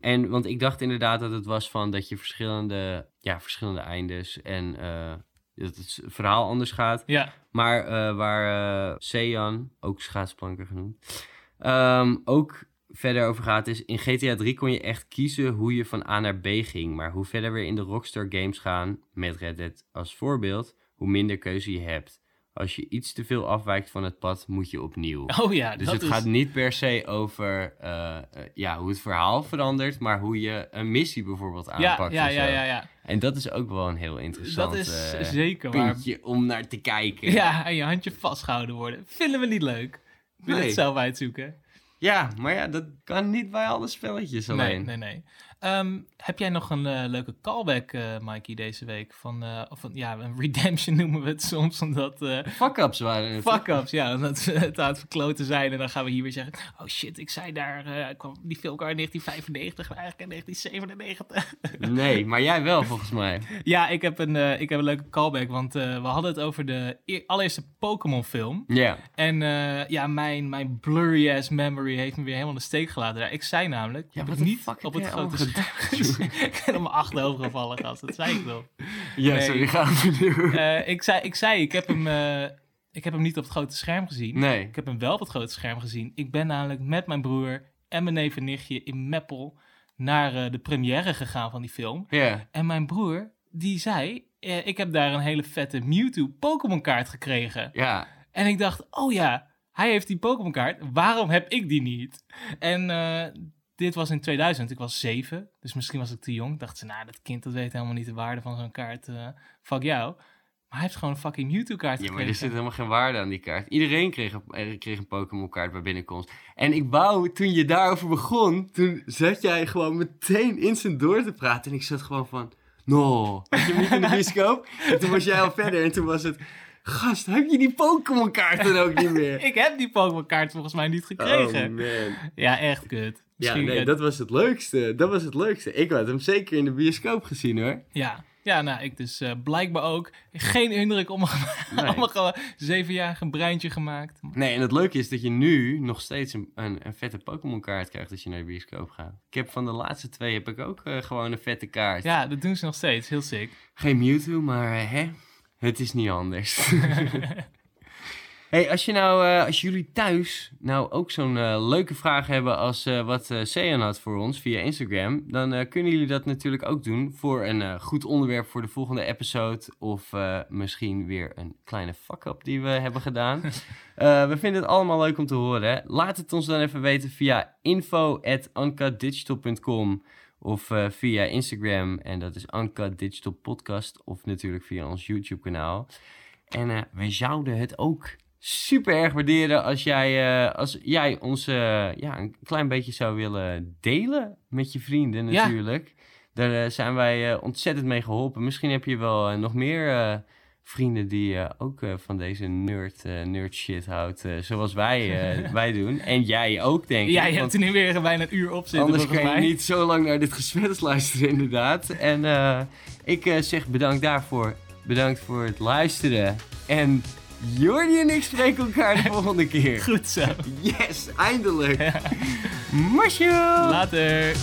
S2: En want ik dacht inderdaad dat het was van dat je verschillende, ja, verschillende eindes en dat het verhaal anders gaat.
S1: Ja,
S2: Maar eh, waar eh Sejan, ook schaatsplanker genoemd, ehm, ook verder over gaat is... In GTA 3 kon je echt kiezen hoe je van A naar B ging. Maar hoe verder we in de Rockstar games gaan, met Red Dead als voorbeeld... hoe minder keuze je hebt. Als je iets te veel afwijkt van het pad, moet je opnieuw.
S1: Oh ja,
S2: Dus
S1: dat
S2: het
S1: is...
S2: gaat niet per se over eh, eh, ja, hoe het verhaal verandert, maar hoe je een missie bijvoorbeeld
S1: ja,
S2: aanpakt.
S1: ja, ja,
S2: zo.
S1: ja, ja.
S2: En dat is ook wel een heel interessant
S1: Dat is
S2: eh,
S1: zeker waar.
S2: puntje om naar te kijken.
S1: Ja, en je handje vastgehouden worden. Vinden we niet leuk. Wil
S2: Nee.
S1: het zelf uitzoeken.
S2: Ja, maar ja, dat kan niet bij alle spelletjes
S1: Nee,
S2: alleen.
S1: nee, nee. Ehm, heb jij nog een eh, leuke callback, eh, Mikey, deze week? Van, eh, of een, ja, een redemption noemen we het soms, omdat...
S2: Fuck-ups waren het.
S1: Fuck-ups, ja, omdat we het aan het verkloten zijn. En dan gaan we hier weer zeggen... Oh shit, ik zei daar... ik kwam die film uit 1995, maar eigenlijk in 1997.
S2: Nee, maar jij wel volgens mij.
S1: ja, ik heb, een, ik heb een leuke callback. Want we hadden het over de eer- allereerste Pokémon-film.
S2: Ja.
S1: En ja, mijn, mijn blurry-ass memory heeft me weer helemaal in de steek gelaten. Ik zei namelijk...
S2: Ja,
S1: ik heb
S2: de
S1: niet op het grote scherm gezien. ik ben op mijn achterhoofd gevallen, gast. Dat zei ik wel.
S2: Ja,
S1: Nee.
S2: sorry, ga.
S1: Eh, ik, zei, ik zei, ik heb, hem, eh, ik heb hem niet op het grote scherm gezien.
S2: Nee.
S1: Ik heb hem wel op het grote scherm gezien. Ik ben namelijk met mijn broer en mijn neef en nichtje in Meppel naar eh, de première gegaan van die film.
S2: Ja.
S1: En mijn broer, die zei, eh, ik heb daar een hele vette Mewtwo Pokémon kaart gekregen.
S2: Ja.
S1: En ik dacht, oh ja, hij heeft die Pokémon kaart. Waarom heb ik die niet? En eh, dit was in 2000. Ik was zeven, dus misschien was ik te jong. Dacht ze, nou, dat kind dat weet helemaal niet de waarde van zo'n kaart. eh fuck jou. Maar hij heeft gewoon een fucking Mewtwo kaart
S2: Ja, maar
S1: gekregen.
S2: er zit helemaal geen waarde aan die kaart. Iedereen kreeg een, er kreeg een Pokémon kaart bij binnenkomst. En ik wou, toen je daarover begon, toen zat jij gewoon meteen instant door te praten. En ik zat gewoon van, no, had je hem niet in de bioscoop? En toen was jij al verder en toen was het, gast, heb je die Pokémon kaart dan ook niet meer?
S1: Ik heb die Pokémon kaart volgens mij niet gekregen.
S2: Oh man.
S1: Ja, echt kut.
S2: Ja,
S1: Misschien,
S2: nee,
S1: eh,
S2: dat was het leukste. Dat was het leukste. Ik had hem zeker in de bioscoop gezien hoor.
S1: ja. ja, nou, ik dus eh, blijkbaar ook. Geen indruk op mijn,
S2: Nee.
S1: zevenjarige breintje gemaakt.
S2: Nee, en het leuke is dat je nu nog steeds een, een, een vette Pokémon kaart krijgt als je naar de bioscoop gaat. Ik heb van de laatste twee heb ik ook eh, gewoon een vette kaart.
S1: Ja, dat doen ze nog steeds. Heel sick.
S2: Geen Mewtwo, maar eh, hè, het is niet anders. hey, als, je nou, eh, als jullie thuis nou ook zo'n eh, leuke vraag hebben als eh, wat Sean had voor ons via Instagram, dan kunnen jullie dat natuurlijk ook doen voor een goed onderwerp voor de volgende episode of misschien weer een kleine fuck-up die we hebben gedaan. We vinden het allemaal leuk om te horen. Laat het ons dan even weten via info.uncutdigital.com of eh, via Instagram. En dat is Uncut Digital Podcast. Of natuurlijk via ons YouTube kanaal. En eh, wij zouden het ook super erg waarderen als jij, eh, als jij ons ja, een klein beetje zou willen delen met je vrienden
S1: Ja.
S2: natuurlijk. Daar zijn wij ontzettend mee geholpen. Misschien heb je wel nog meer vrienden die eh, ook eh, van deze nerd, eh, nerd shit houdt. zoals wij, wij doen. En jij ook, denk ik.
S1: Ja, je
S2: want
S1: hebt er nu weer bijna een uur op zitten.
S2: Anders kan je
S1: mij.
S2: niet zo lang naar dit gesprek luisteren, inderdaad. En ik zeg bedankt daarvoor. Bedankt voor het luisteren. En Jordi en ik spreken elkaar de volgende keer.
S1: Goed zo.
S2: Yes, eindelijk. Marshall!
S1: Later.